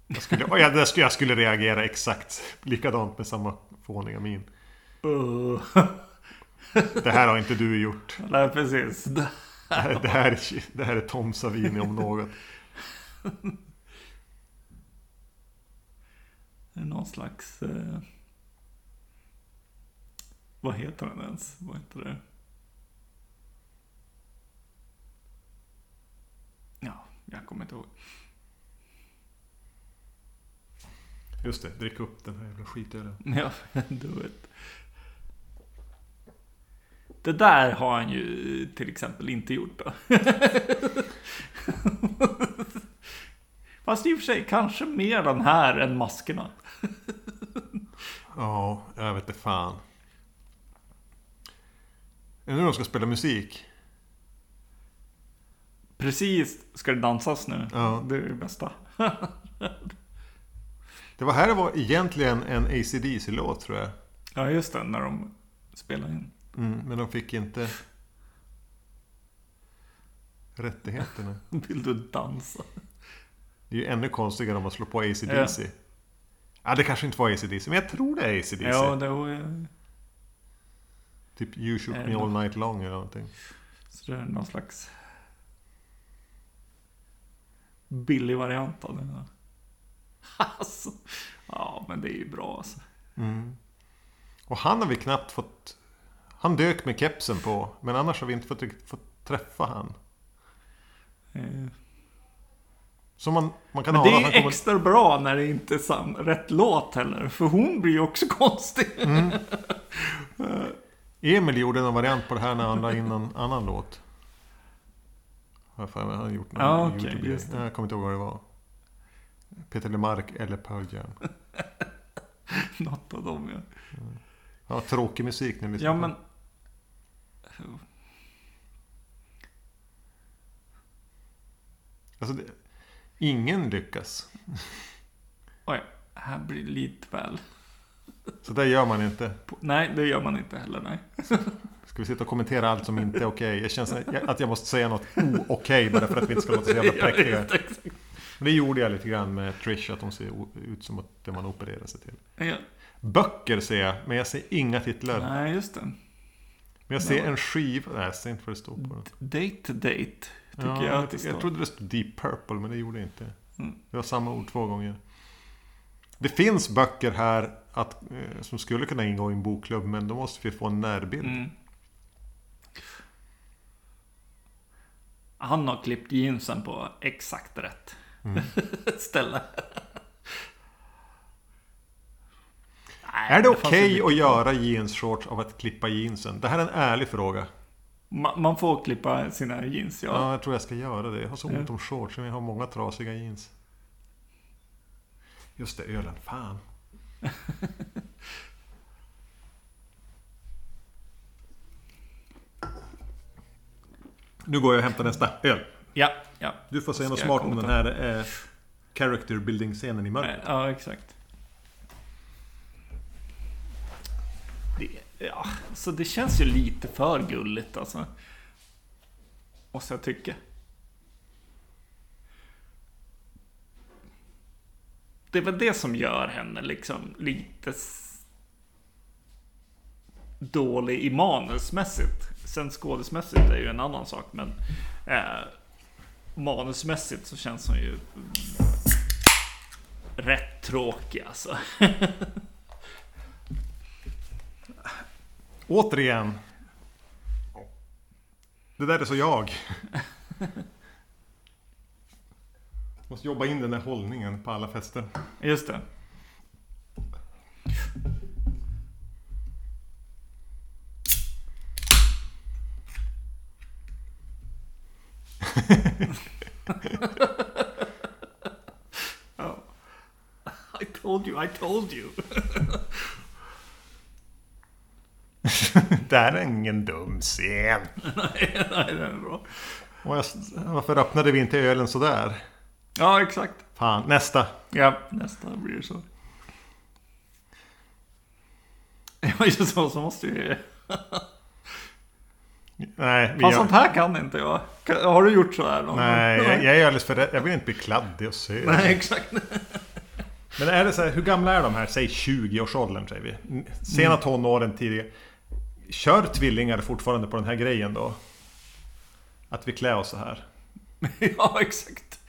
Jag skulle, oh, ja, det skulle, jag skulle reagera exakt likadant med samma fåniga min.
Uh. (laughs)
Det här har inte du gjort.
Nej, precis.
Det här, det här, är, det här är Tom Savini om något. (laughs)
Det är någon slags... Eh, vad heter den ens? Vad heter det? Ja, jag kommer inte ihåg.
Just det, drick upp den här jävla skitölen. (laughs)
Ja, do it. Det där har han ju till exempel inte gjort då. (laughs) Fast i och för sig, kanske mer den här än maskerna. (laughs)
Ja, jag vet inte fan. Är det nu de ska spela musik?
Precis, ska det dansas nu?
Ja.
Det är det bästa. (laughs)
Det var här det var egentligen en AC/DC-låt tror jag.
Ja, just det, när de spelar in.
Mm, men de fick inte rättigheterna. (laughs)
Vill du dansa?
Det är ju ännu konstigare om man slår på AC/DC. Ja. det kanske inte var AC/DC, men jag tror det är AC/DC.
Ja, det var.
Typ You shoot
Är
me all night long eller någonting.
Så det är någon slags... Billig variant av det. (laughs) Alltså. Ja, men det är ju bra alltså.
Mm. Och han har vi knappt fått... Han dök med kepsen på, men annars har vi inte fått, fått träffa han.
Eh,
Så man, man kan
Men det är
kommer...
extra bra när det inte är sam, rätt låt heller. För hon blir ju också (laughs) konstig.
Mm. Emil gjorde en variant på det här när han la in en annan låt. Han har gjort någon YouTube-grej.
just det.
Jag kommer inte ihåg vad det var. Peter LeMarc eller Pearl Jam. (laughs)
Något av dem ja.
Ja, tråkig musik nu
Ja men...
Alltså, det, ingen lyckas.
Oj, här blir det lite väl...
Så där gör man inte.
Nej, det gör man inte heller, nej.
Ska vi sitta och kommentera allt som inte är okej? Jag känner att jag måste säga något o-okej bara för att vi inte ska låta så jävla (laughs) präktiga. Men det gjorde jag lite grann med Trish, att de ser ut som att det man opererar sig till.
Ja.
Böcker ser jag, men jag ser inga titlar.
Nej, just det.
Men jag ser en skiva. Nej, jag ser inte vad det står på den.
Date date. Tycker
Ja,
jag
jag,
det
jag trodde det stod Deep Purple, men det gjorde det inte.
Mm.
Det var samma ord två gånger. Det finns böcker här att, eh, som skulle kunna ingå i en bokklubb, men då måste vi få en närbild.
Mm. Han har klippt jeansen på exakt rätt
Mm. (laughs)
ställe. Nej,
Är det
ju
okej
mycket-
att göra jeansshorts av att klippa jeansen? Det här är en ärlig fråga.
Ma- Man får klippa sina jeans, ja.
Ja, jag tror jag ska göra det. Jag har så ont om shorts, men jag har många trasiga jeans. Just det, ölen. Fan. (laughs) nu går jag och hämtar nästa öl.
Ja, ja.
Du får säga något smart om den här eh, character building-scenen i mörkret.
Ja, exakt. Det, ja, så det känns ju lite för gulligt alltså. Måste jag tycka. Det är väl det som gör henne liksom lite dålig i manusmässigt. Sen skådesmässigt är ju en annan sak, men... Eh, manusmässigt så känns hon ju rätt tråkig alltså. (laughs)
Återigen. Det där är så jag. (laughs) Måste jobba in den där hållningen på alla fester.
Just det. Ja. (laughs) I told you, I told you. (laughs)
Det här är ingen dum scen. (laughs)
nej, nej, det är bra.
Och jag, varför öppnade vi inte ölen sådär?
Ja, exakt.
Fan, nästa.
Ja, nästa blir så. (laughs) Ja, just så, så måste ju... (laughs)
Nej,
Fan,
gör,
sånt här kan inte jag. Har du gjort så här någon
nej
gång?
jag, jag är alldeles för rädd. Jag vill inte bli kladdig och söt.
Nej, exakt.
Men är det så här, hur gamla är de här? Säg 20-årsåldern säger vi. Sena tonåren tidigare. Kör tvillingar fortfarande på den här grejen då? Att vi klär oss så här. (laughs)
ja, exakt.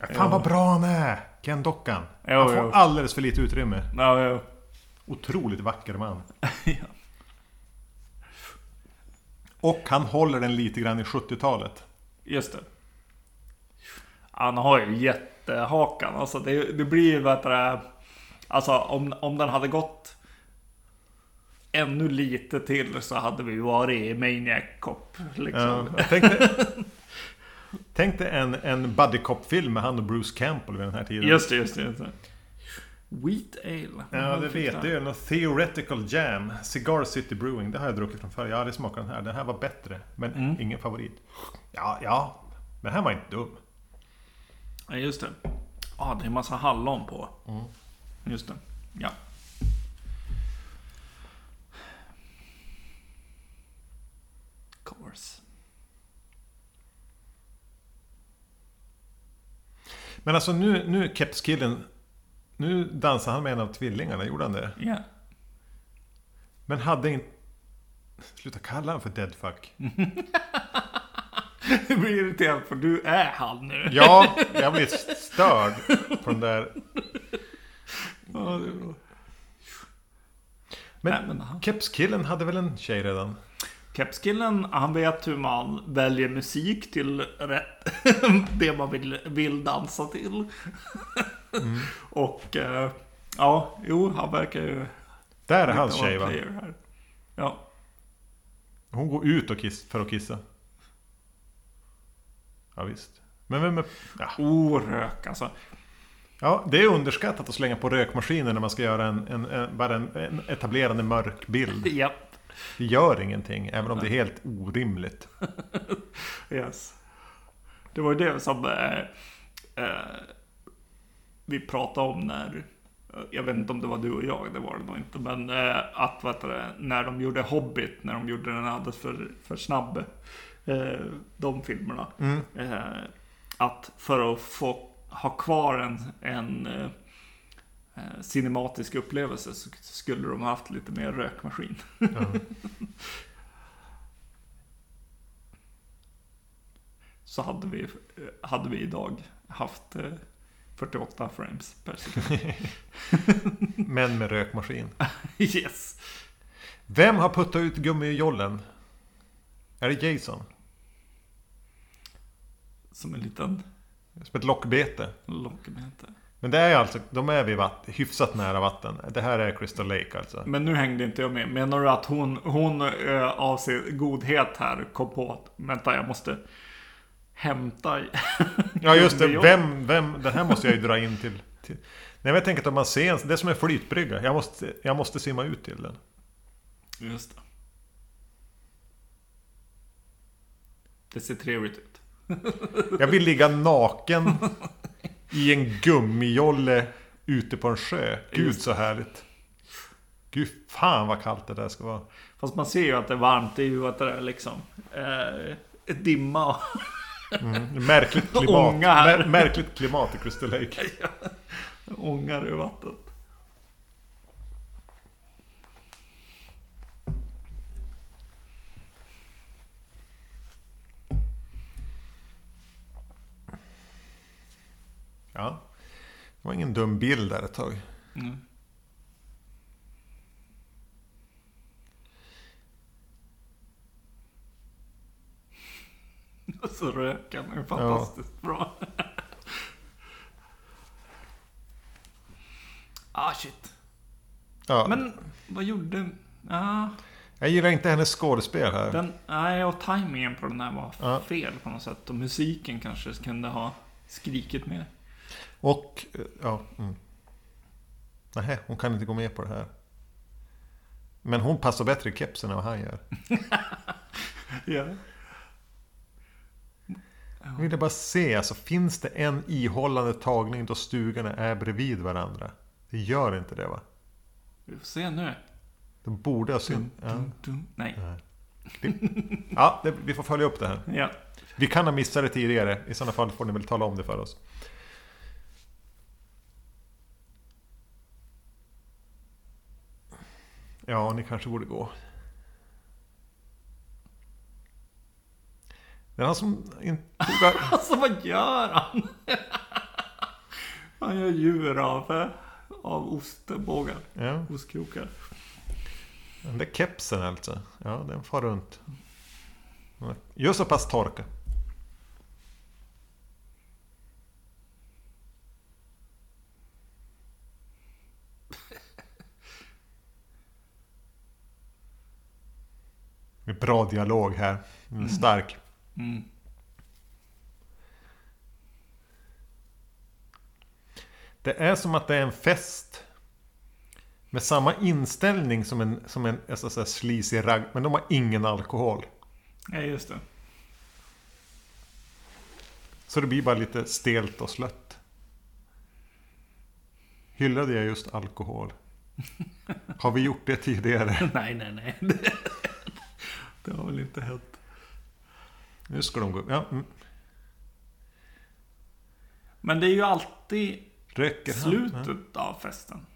Ja, Fan vad bra han är! Ken-dockan.
Jo,
Han får
jo.
alldeles för lite utrymme.
Ja, ja.
Otroligt vacker man. (laughs)
ja.
Och han håller den lite grann i 70-talet.
Just det. Han har ju jättehakan. Alltså det, det blir ju det, Alltså om, om den hade gått ännu lite till så hade vi varit i Maniac Cop.
Ja,
Liksom.
jag tänkte, (laughs) tänkte en, en buddy cop-film med han och Bruce Campbell vid den här tiden.
Just det, just det. Just det. Wheat Ale.
Ja, det vet du. Något Theoretical Jam. Cigar City Brewing. Det har jag druckit från förr. Ja, det smakar den här. Den här var bättre. Men
Mm.
ingen favorit. Ja, ja. Men den här var inte dum.
Ja, just det. Ja, det är en massa hallon på.
Mm.
Just det. Ja.
Men alltså nu, nu kepskillen. Nu dansar han med en av tvillingarna. Gjorde han det?
Ja.
Men hade inte... Sluta kalla honom för deadfuck. (laughs)
Du blir irriterad för du är han nu.
Ja, jag blir störd på den där.
Ja, det är bra.
Men,
Nej, men
kepskillen hade väl en tjej redan?
Kepskillen, han vet hur man väljer musik till rätt, (laughs) det man vill, vill dansa till. (laughs) Och eh, ja, jo, han verkar ju...
Där är hans tjej va?
Ja,
Hon går ut och kiss, för att kissa. Ja visst. Men vem är... Ja.
orök alltså.
ja, det är underskattat att slänga på rökmaskinen när man ska göra en, en, en, bara en, en etablerande mörk bild.
Ja,
Det gör ingenting, även om det är helt orimligt. (laughs)
yes. Det var ju det som eh, eh, vi pratade om när jag vet inte om det var du och jag, det var det nog inte. Men eh, att vet du, när de gjorde Hobbit, när de gjorde den alldeles för, för snabb. Eh, de filmerna. Eh, att för att få ha kvar en, en eh, eh, cinematisk upplevelse så skulle de ha haft lite mer rökmaskin. (laughs) så hade vi, eh, hade vi idag haft eh, 48 frames per sekund. (laughs)
Men med rökmaskin. (laughs)
yes!
Vem har puttat ut gummijollen? Är det Jason?
Som en liten
Som ett lockbete.
lockbete.
Men det är alltså, de är vid vatt, hyfsat nära vatten. Det här är Crystal Lake alltså.
Men nu hängde inte jag med. Menar du att hon, hon äh, av sin godhet här kom på att vänta, jag måste hämta (laughs)
Ja just det, vem, vem, den här måste jag ju dra in till. till. Nej men jag tänker att om man ser en, det är som en flytbrygga. Jag måste, jag måste simma ut till den.
Just det. Det ser trevligt ut.
Jag vill ligga naken (laughs) i en gummijolle ute på en sjö. Gud så härligt. Gud fan vad kallt det där ska vara.
Fast man ser ju att det är varmt. Det är ju att det är liksom eh, dimma.
Mm. Märkligt (laughs) klimat. Mär, märkligt klimat i Crystal Lake. (laughs)
Ångar ur vattnet.
Det var ingen dum bild där ett tag.
Mm. Och (laughs) så röker han är fantastiskt bra. (laughs) ah shit.
Ja,
Men vad gjorde... Ja,
Jag gillar inte hennes skådespel här.
den... Nej, och tajmingen på den här var
Ja.
fel på något sätt. Och musiken kanske kunde ha skrikit mer.
Och, eh, ja. Mm. Nej, hon kan inte gå med på det här. Men hon passar bättre i kepsen än vad han gör. (laughs)
Ja.
Jag ville bara se, alltså finns det en ihållande tagning då stugorna är bredvid varandra? Det gör inte det va?
Vi får se nu.
De borde ha syn... Ja.
Nej.
ja det, vi får följa upp det här.
Ja.
Vi kan ha missat det tidigare. I sådana fall får ni väl tala om det för oss. Ja, ni kanske borde gå. Det är han som inte. (laughs)
Alltså vad gör han? Han gör djur av, av ostbågar.
Ja,
Ostkrokar.
den där kepsen alltså. Ja, den far runt. Gör så pass torka. Bra dialog här. Är Stark.
Mm.
Det är som att det är en fest. Med samma inställning som en, som en så sleazy ragg. Men de har ingen alkohol.
Ja, just det.
Så det blir bara lite stelt och slött. Hyllade jag just alkohol? (laughs) Har vi gjort det tidigare?
nej, nej, nej. Det, har väl inte hänt.
Nu ska de gå... Ja, mm.
Men det är ju alltid
Röker han?
slutet av festen.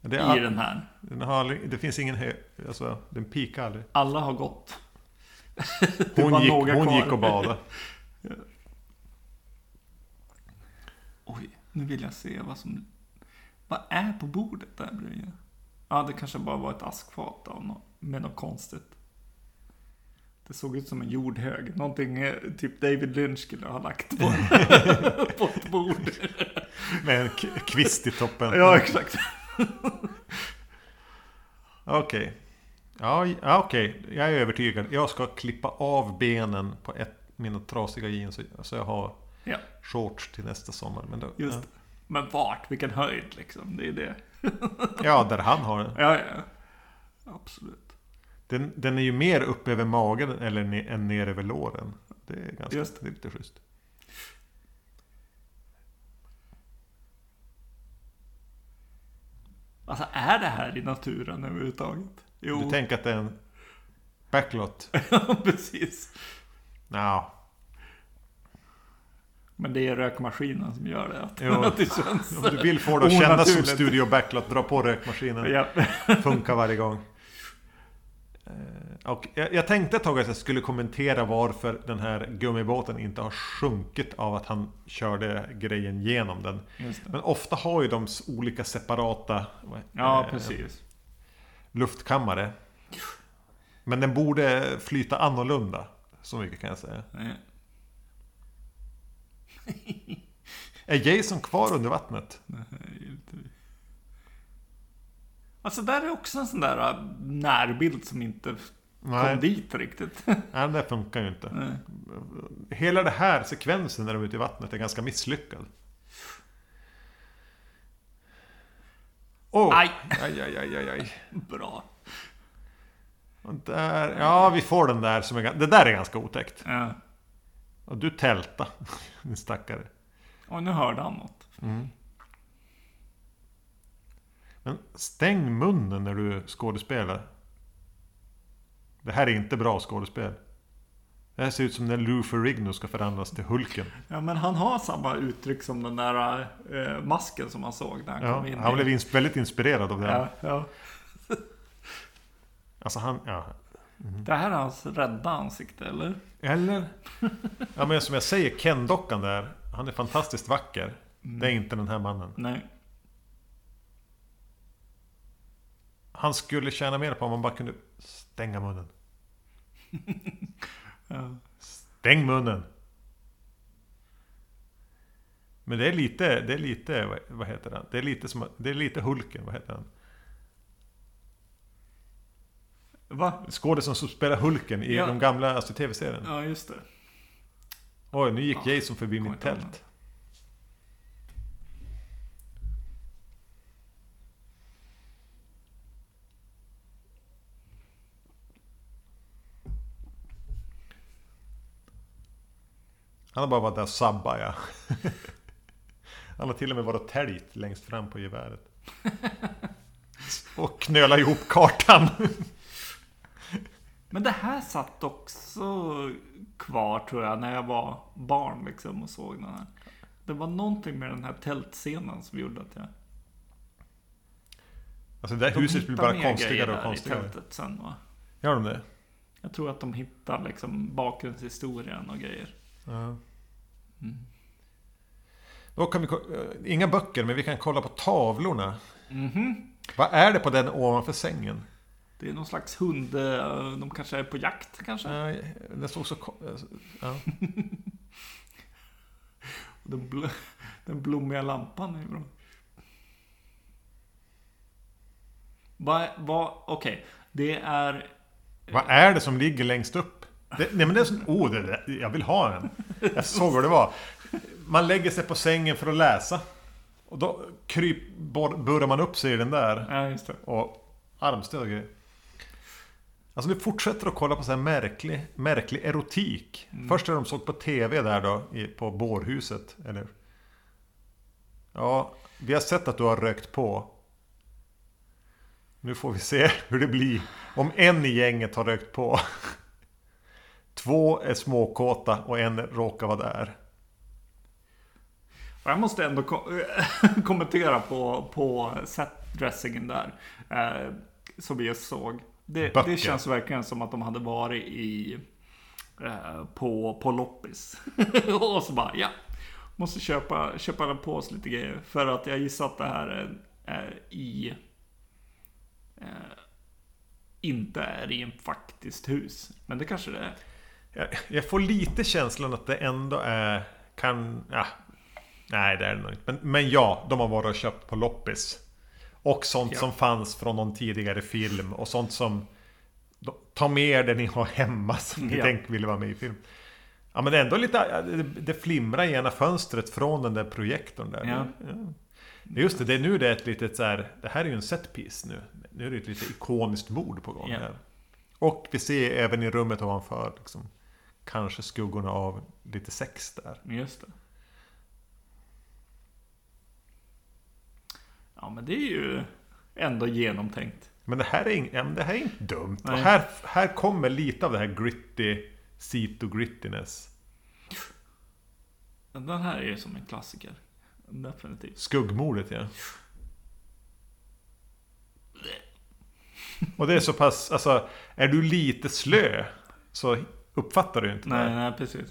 Det, är
I
all...
den här.
den har det finns ingen... Hö... Alltså, den pikar aldrig.
Alla har gått. (laughs) Det
Hon, gick, hon gick och badade. (laughs)
Oj, nu vill jag se vad som... Vad är på bordet där bredvid? Ja, det kanske bara var ett askfat av något, med något konstigt. Det såg ut som en jordhög. Någonting eh, typ David Lynch skulle ha lagt på, (laughs) (laughs) på ett bord.
Med en kvist i toppen.
Ja, exakt. (laughs)
Okej. Ja, ja, okej. Jag är övertygad. Jag ska klippa av benen på ett, mina trasiga jeans. Så jag har
Ja,
shorts till nästa sommar. Men då,
just det. Men vart? Vilken höjd liksom? Det är det.
Ja, där han har den.
Ja, ja. Absolut.
Den. Den är ju mer upp över magen eller ne- än ner över låren. Det är ganska
Just
det är lite schysst.
Alltså, är det här i naturen överhuvudtaget?
Du
Jo,
tänker att det är en backlot? (laughs)
precis.
Ja.
Men det är rökmaskinen som gör det. Att,
Jo. (laughs)
att det känns...
Om du vill få det att kännas som. Studio Backlot, dra på rökmaskinen.
Ja.
Funkar varje gång. Eh, Och jag, jag tänkte ett tag att jag skulle kommentera varför den här gummibåten inte har sjunkit av att han körde grejen genom den. Men ofta har ju de olika separata
Ja,
eh,
precis.
luftkammare. Men den borde flyta annorlunda. Så mycket kan jag säga.
Nej.
Är Jason kvar under vattnet?
Alltså där är också en sån där äh, närbild som inte kom
Nej,
dit riktigt.
nej där funkar ju inte.
Nej.
Hela den här sekvensen när de är ute i vattnet är ganska misslyckad. Oh.
Aj.
aj, aj, aj, aj, aj.
Bra.
Och där, ja, vi får den där som är, Det där är ganska otäckt.
Ja.
Och du tälta, (laughs) din stackare.
Och nu hörde han något.
Men stäng munnen när du skådespelar. Det här är inte bra skådespel. Det här ser ut som när Lou Ferrigno ska förvandlas till Hulken.
Ja, men han har samma uttryck som den där äh, masken som man såg när han
Ja,
kom in.
han blev ins- väldigt inspirerad av det.
Ja, ja. (laughs)
Alltså han, ja.
Det här är hans rädda ansikte, eller?
Eller? (laughs) Ja men som jag säger, Ken-dockan där. Han är fantastiskt vacker. Det är inte den här mannen.
Nej.
Han skulle tjäna mer på om man bara kunde stänga munnen. (laughs)
Ja.
Stäng munnen! Men det är lite, det är lite, vad- heter den? Det är lite som, det är lite Hulken, vad heter den?
Va?
Skådisen som spelar Hulken i
Ja.
de gamla alltså, tv-serierna.
Ja, just det.
Oj, nu gick
Ja,
Jason förbi mitt tält. Han har bara varit där och sabbat ja. (laughs) Han har till och med varit och täljt längst fram på geväret. Och knöla ihop kartan. (laughs)
Men det här satt också kvar tror jag när jag var barn liksom och såg den här. Det var någonting med den här tältscenen som gjorde att jag...
Alltså det där
De
huset blir bara konstigare och
där i
konstigare.
tältet sen va?
Gör de det?
Jag tror att de hittar liksom bakgrundshistorien och grejer.
Ja.
Mm.
Då kan vi, eh, inga böcker, men vi kan kolla på tavlorna.
Mhm.
Vad är det på den ovanför sängen?
Det är någon slags hund, eh, de kanske är på jakt kanske?
Nej, den såg så... eh, Ja. (laughs)
Den, bl- den blommiga lampan är bra. Vad, vad, okej. Det är...
Vad är det som ligger längst upp? Det, nej men det är så, oh, det, där- jag vill ha en. Jag såg vad det var. Man lägger sig på sängen för att läsa. Och då kryp, burrar man upp sig i den där.
Ja, just det.
Och armstöd och grejer. Alltså du fortsätter att kolla på så här märklig, märklig erotik. Först när de såg på TV där då, i, på bårhuset. Eller? Ja, vi har sett att du har rökt på. Nu får vi se (laughs) hur det blir. Om en i gänget har rökt på. Två är småkåta och en råkar vara där.
Jag måste ändå ko- (laughs) kommentera på, på setdressingen där. Eh, som vi just såg. Det, det känns verkligen som att de hade varit i... Eh, på, på loppis. (laughs) och så bara, ja. Måste köpa, köpa på oss lite grejer. För att jag gissar att det här är, är i... Eh, inte är i en faktiskt hus. Men det kanske det är.
Jag, jag får lite känslan att det ändå är... Kan... Ja, nej, det är det nog inte. Men, men ja, de har varit och köpt på loppis. Och sånt
Ja.
som fanns från någon tidigare film. Och sånt som... Ta med er det ni har hemma som ni
Ja.
tänker vill vara med i film. Ja men det är ändå lite... ja, Det, flimrar i ena fönstret från den där projektorn där.
Ja.
Just det, det är nu det är ett litet så här... Det här är ju en setpiece nu. Nu är det ett lite ikoniskt mord på gång
Ja.
här. Och vi ser även i rummet ovanför liksom, Kanske skuggorna av lite sex där.
Just det. Ja, men det är ju ändå genomtänkt.
Men det här är, ing, ja, det här är inte dumt. Och här, här kommer lite av det här gritty, Cito grittiness.
Den här är ju som en klassiker. Definitivt.
Skuggmordet ja. Och det är så pass, alltså är du lite slö så uppfattar du inte
Nej,
det.
nej, precis.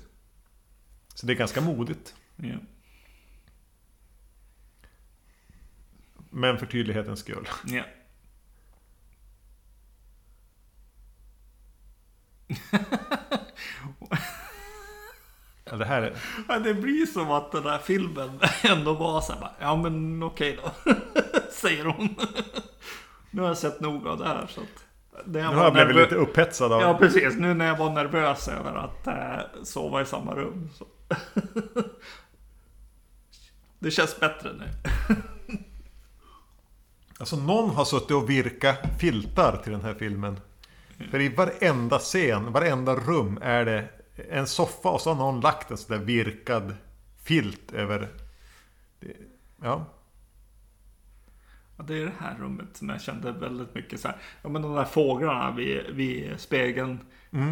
Så det är ganska modigt.
Ja.
Men för tydlighetens skull.
ja. (laughs)
Ja, det här är,
Ja, Det blir som att den här filmen (laughs) ändå var så här, bara, ja men okej då. (laughs) Säger hon. Nu har jag sett nog av det här så att. Det
nu har jag blivit lite upphetsad av...
Ja precis, nu när jag var nervös över att äh, sova i samma rum. Så. (laughs) det känns bättre nu. (laughs)
Alltså någon har suttit och virkat filtar till den här filmen. För i varenda scen, varenda rum är det en soffa och så har någon lagt en sån där virkad filt över... Ja.
Ja, det är det här rummet som jag kände väldigt mycket så här. Ja men de där fåglarna vid, vid spegeln.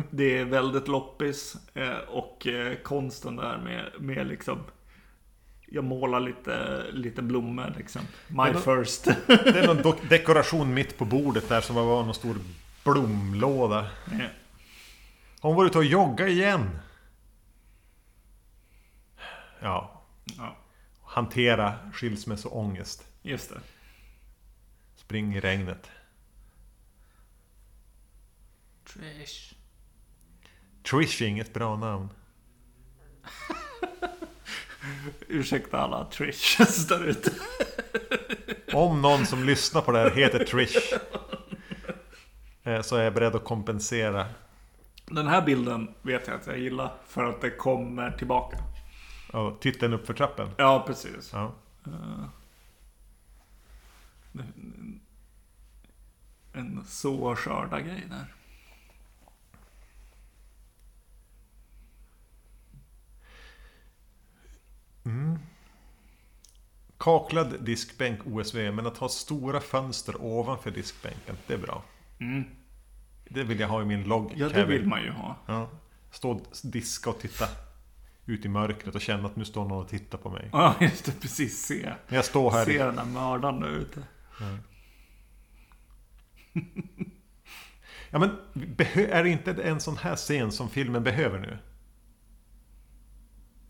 Det är väldigt loppis. Eh, och eh, konsten där med, med liksom. Jag målar lite, lite blommor liksom. My
då-
first. (laughs)
Det är någon dekoration mitt på bordet där som var någon stor blomlåda.
Ja.
Hon var ute och jogga igen. Ja.
ja.
hantera skilsmässoångest.
Just det.
Spring i regnet.
Trish.
Trish är inget bra namn. (laughs)
Ursäkta alla Trishs där ute. (laughs)
Om någon som lyssnar på det här heter Trish (laughs) eh, Så är jag beredd att kompensera
Den här bilden vet jag att jag gillar för att det kommer tillbaka.
Och titeln upp för trappen
Ja, precis.
ja.
En så skörda grej där.
Kaklad diskbänk OSV Men att ha stora fönster ovanför diskbänken Det är bra
Mm.
Det vill jag ha i min logg
Ja, det vill man ju ha.
ja. Stå och diska och titta Ut i mörkret och känna att nu står någon och tittar på mig
Ja, (laughs) just det. Precis. Se.
När jag står här
Se den där mördaren där ute.
Ja men är det inte en sån här scen som filmen behöver nu?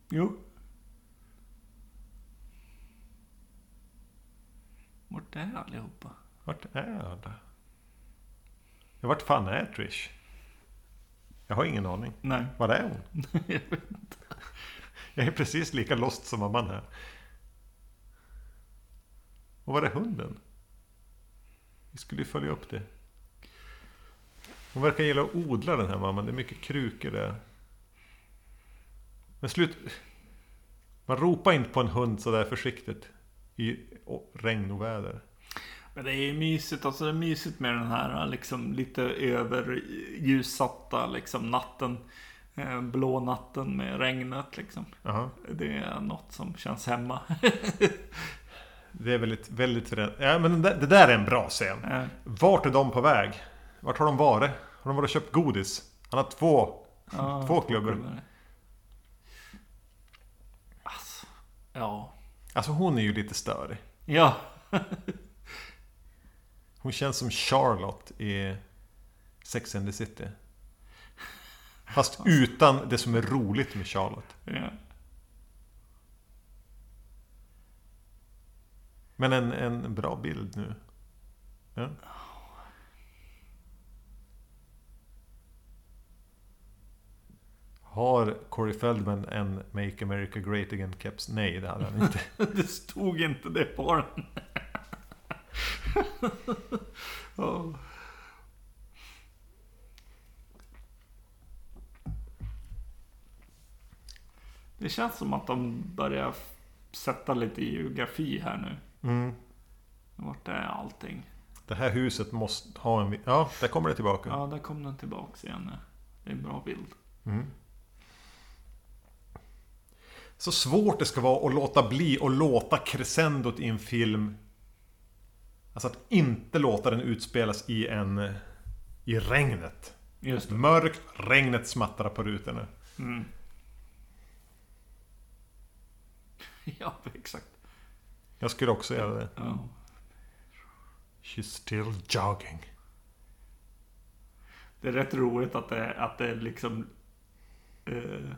Jo. Vart är allihopa?
Vart är alla? Ja, vart fan är Trish? Jag har ingen aning.
Nej.
Var är hon? (laughs) Jag är precis lika lost som mamman här. Och var är hunden? Vi skulle ju följa upp det. Hon verkar gilla att odla den här mamman. Det är mycket krukor där. Men slut... Man ropar inte på en hund sådär försiktigt. I regn och väder.
Men det är ju mysigt, alltså det är mysigt med den här liksom lite överljussatta liksom natten. Eh, Blå natten med regnet liksom.
Jaha.
Det är något som känns hemma. (laughs)
Det är väldigt, väldigt... Ja men det, det där är en bra scen.
Eh,
Vart är de på väg? Vart har de varit? Har de varit och köpt godis? Han har två,
ja,
två klubbor.
Alltså, ja.
Alltså hon är ju lite störig.
Ja. (laughs)
Hon känns som Charlotte i Sex and the City. Fast utan det som är roligt med Charlotte.
ja.
Men en, en bra bild nu. Ja. Har Corey Feldman en Make America Great Again keps? Nej, det hade han inte. (laughs)
Det stod inte det på den. (laughs) Ja. Det känns som att de börjar sätta lite geografi här nu.
Mm.
Vart är allting?
Det här huset måste ha en... Ja, där kommer det tillbaka.
Ja, där kom den tillbaks igen. Det är en bra bild.
Mm. Så svårt det ska vara att låta bli och låta crescendot i en film Alltså att inte låta den utspelas i en... I regnet.
Just det.
Mörkt, regnet smattrar på rutorna.
Mm. (laughs) Ja, exakt.
Jag skulle också göra det.
Ja.
She's still jogging.
Det är rätt roligt att det, att det liksom eh,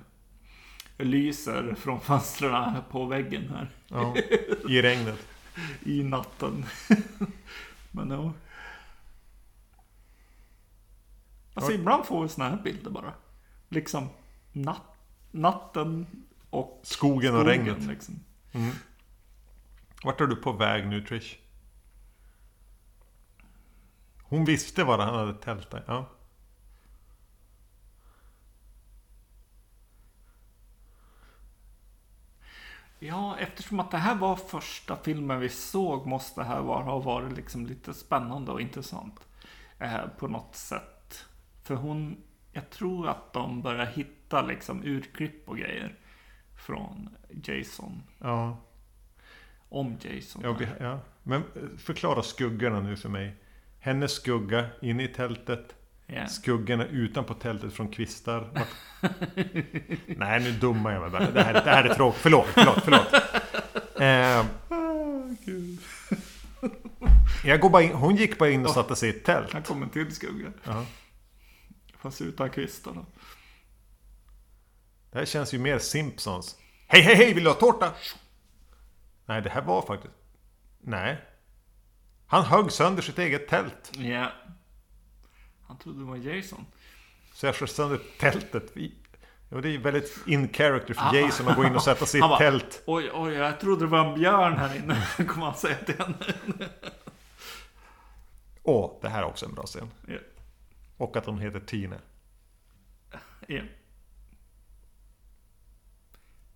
lyser från fönstren på väggen här
Ja, I regnet. (laughs)
i natten. (laughs) Men ja. Alltså ibland får vi såna här bilder bara. Liksom natt, natten och
Skogen och
skogen,
regnet.
Liksom.
Vart är du på väg nu Trish? Hon visste var han hade tältat. Ja.
Ja, eftersom att det här var första filmen vi såg måste det här vara, ha varit liksom lite spännande och intressant. Eh, på något sätt. För hon, jag tror att de börjar hitta liksom utklipp och grejer. Från Jason.
ja.
Om Jason.
Ja, vi, ja. Men eh, förklara skuggorna nu för mig. Hennes skugga inne i tältet.
Ja.
Skuggorna utanpå tältet från kvistar. (laughs) Nej, nu dummar jag mig bara. Det här, det här är tråkigt. Förlåt, förlåt, förlåt. (laughs) Eh, jag går bara in, hon gick bara in och satte sig i ett tält.
Här kommer en till skugga.
Ja.
Fast utan kvistarna.
Det här känns ju mer Simpsons. Hej, hej, hej! Vill du ha tårta? Nej, det här var faktiskt... Nej. Han högg sönder sitt eget tält.
Ja. Han trodde det var Jason.
Så jag sköt sönder tältet. Ja, det är väldigt in character för
Ah.
Jason att gå in och sätta sitt
Han bara,
tält.
Oj, oj, jag trodde det var en björn här inne. (laughs) Kommer han säga till henne.
Åh, det här är också en bra scen.
Ja.
Och att hon heter Tina.
Ja.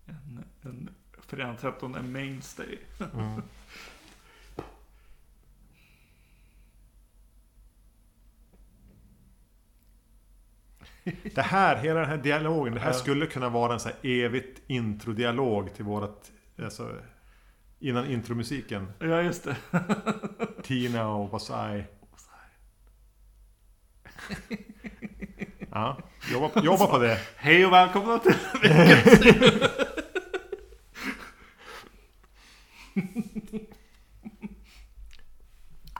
En, en Fredag 13 en mainstay.
Det här, hela den här dialogen, det här skulle kunna vara en så här evigt introdialog till vårat... Alltså, innan intromusiken.
Ja, just det. (laughs)
Tina och Wasai. Ja, jobba, jobba på det.
Hej och välkomna till (laughs)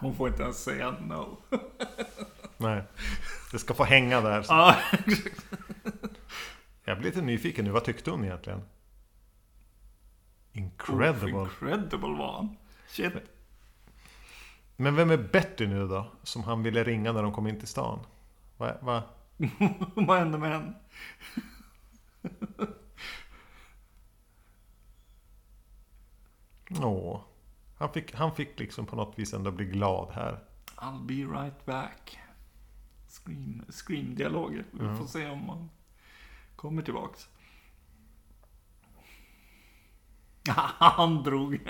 Hon får inte ens säga no. (laughs)
Nej, det ska få hänga där.
Ja, (laughs)
Jag blir lite nyfiken nu, vad tyckte hon egentligen? Incredible.
Incredible var han. Shit.
Men vem är Betty nu då? Som han ville ringa när de kom in till stan? Va? va? (laughs)
Vad hände med henne?
Åh. Han fick, han fick liksom på något vis ändå bli glad här.
I'll be right back. Scream, scream-dialoger. Vi får se om man kommer tillbaks. (laughs) Han drog.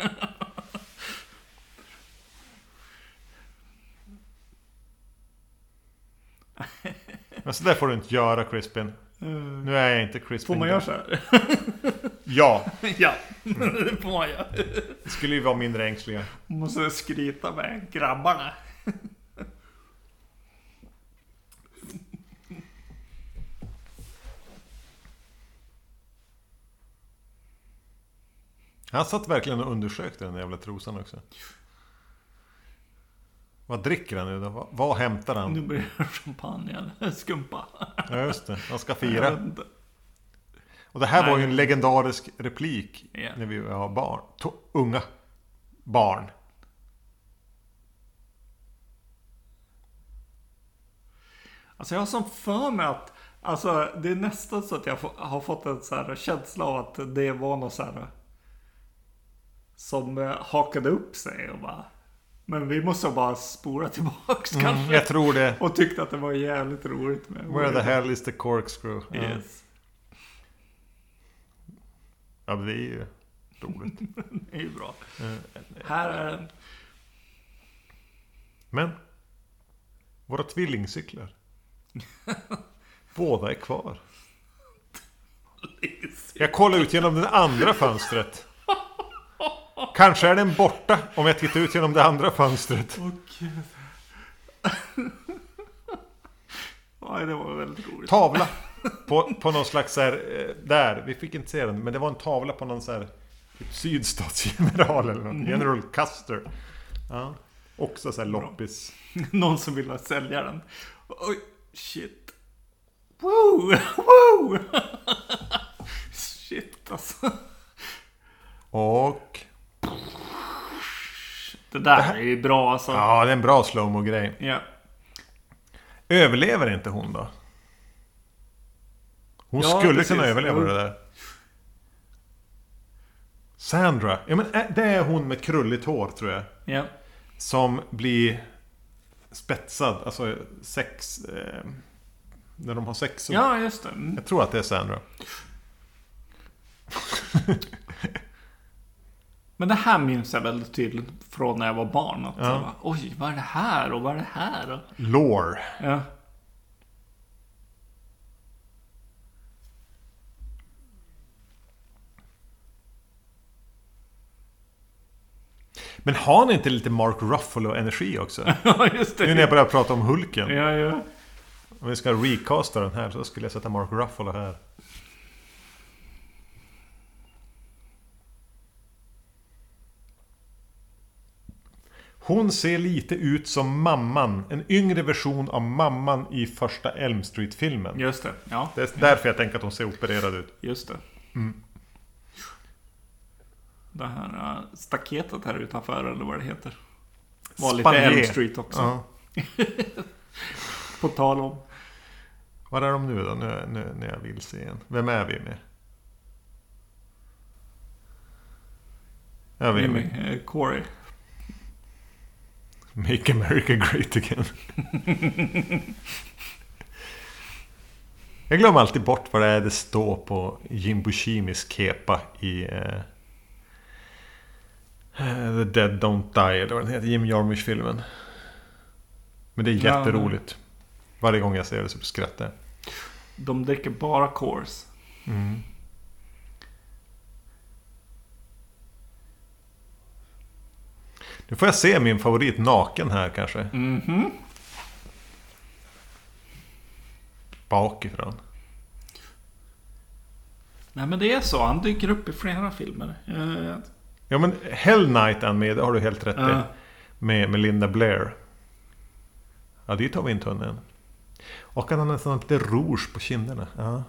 Men så där får du inte göra Crispin. Nu är jag inte Crispin.
Får man göra så här?
Ja, (laughs)
ja, det får man göra.
det skulle ju vara mindre ängsliga.
Måste skryta med grabbarna.
Han satt verkligen och undersökte den jävla trosan också. Vad dricker han nu då? Vad, hämtar
Nu
han?
blir det champagne eller skumpa.
Ja just det, han ska
Jag
fira. Och det här var ju
Nej.
en legendarisk replik
Ja.
när vi var barn. To- unga barn.
Alltså jag har som för mig att Alltså det är nästan så att jag har fått en så här känsla av att det var något så här Som eh, hakade upp sig och bara Men vi måste bara spora tillbaks kanske
Mm, jag tror det.
Och tyckte att det var jävligt roligt med
Where the hell is the corkscrew?
Yes,
ja det är ju roligt. (laughs)
det är ju bra.
Eh,
Här är den
Men Våra tvillingcyklar. (laughs) Båda är kvar. Jag kollar ut genom det andra fönstret. Kanske är den borta om jag tittar ut genom det andra fönstret.
Åh gud. (laughs) Nej det var väldigt roligt.
Tavla på, på någon slags så här, eh, Där, vi fick inte se den Men det var en tavla på någon så här typ Sydstatsgeneral eller något. General Custer. Ja. Också så här loppis. (laughs)
Någon som vill sälja den. Oj, shit. Wow, (laughs) wow (laughs) Shit alltså.
Och
Det där är ju bra alltså.
Ja, det är en bra slowmo grej
Ja.
Överlever inte hon då? Hon
Ja,
skulle
precis.
kunna överleva det där. Sandra. Ja men ä- det är hon med krulligt hår tror jag.
Ja.
Som blir spetsad. Alltså sex... Eh, när de har sex.
ja, just det. Mm.
Jag tror att det är Sandra. (laughs)
Men det här minns jag väldigt tydligt från när jag var barn. Att
Ja.
bara, Oj, vad är det här och vad är det här?
Lore.
ja.
Men har ni inte lite Mark Ruffalo-energi också? (laughs)
ja, just det.
nu när jag börjar prata om Hulken.
Ja, ja.
Om vi ska recasta den här så skulle jag sätta Mark Ruffalo här. Hon ser lite ut som mamman. En yngre version av mamman i första Elm Street-filmen.
Just det. Ja,
Det är därför jag tänker att hon ser opererad ut.
just det. Det här uh, staketet här utanför eller vad det heter. Var lite. Elm Street också.
Ja. (laughs)
På tal om.
Var är de nu då? Nu, nu när jag vill se igen. Vem är vi med? Ja, vi är
Jimmy,
med.
eh, Corey.
Make America Great Again. (laughs) jag glömmer alltid bort vad det är det står på Jim Bushimis kepa i eh, The Dead Don't Die eller vad den heter. Jim Jarmusch-filmen. Men det är jätteroligt. Varje gång jag ser det så skrattar jag.
De dricker bara Coors.
Mm. Nu får jag se min favorit naken här kanske.
Mhm.
Bakifrån.
Nej men det är så. Han dyker upp i flera filmer. Eh,
Ja men Hell Night han med, det har du helt rätt i. Med, med Linda Blair. Ja, dit har vi inte hunnit än. Och han har nästan lite rouge på kinderna. Ja.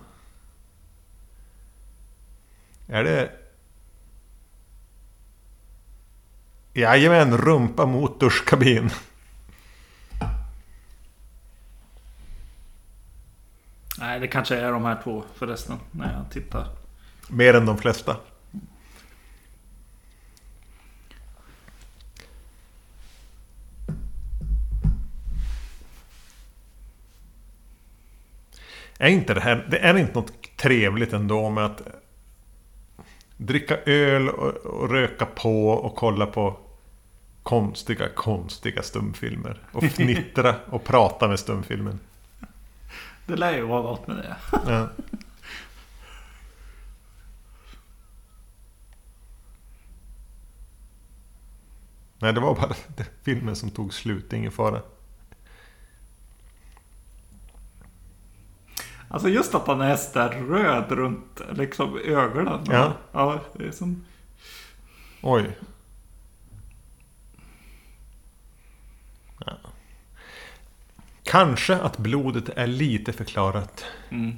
Är det... Jajamän, rumpa mot duschkabin.
Nej, det kanske är de här två förresten. När jag tittar.
Mer än de flesta. Är inte det här, det är inte något trevligt ändå med att dricka öl och, och röka på och kolla på konstiga, konstiga stumfilmer. Och fnittra och prata med stumfilmen.
Det lär ju vara något med det.
Ja. Nej, det var bara filmen som tog slut, ingen fara.
Alltså just att han är sådär röd runt liksom ögonen.
Ja.
ja det är som...
Oj. Ja. Kanske att blodet är lite förklarat.
Mm.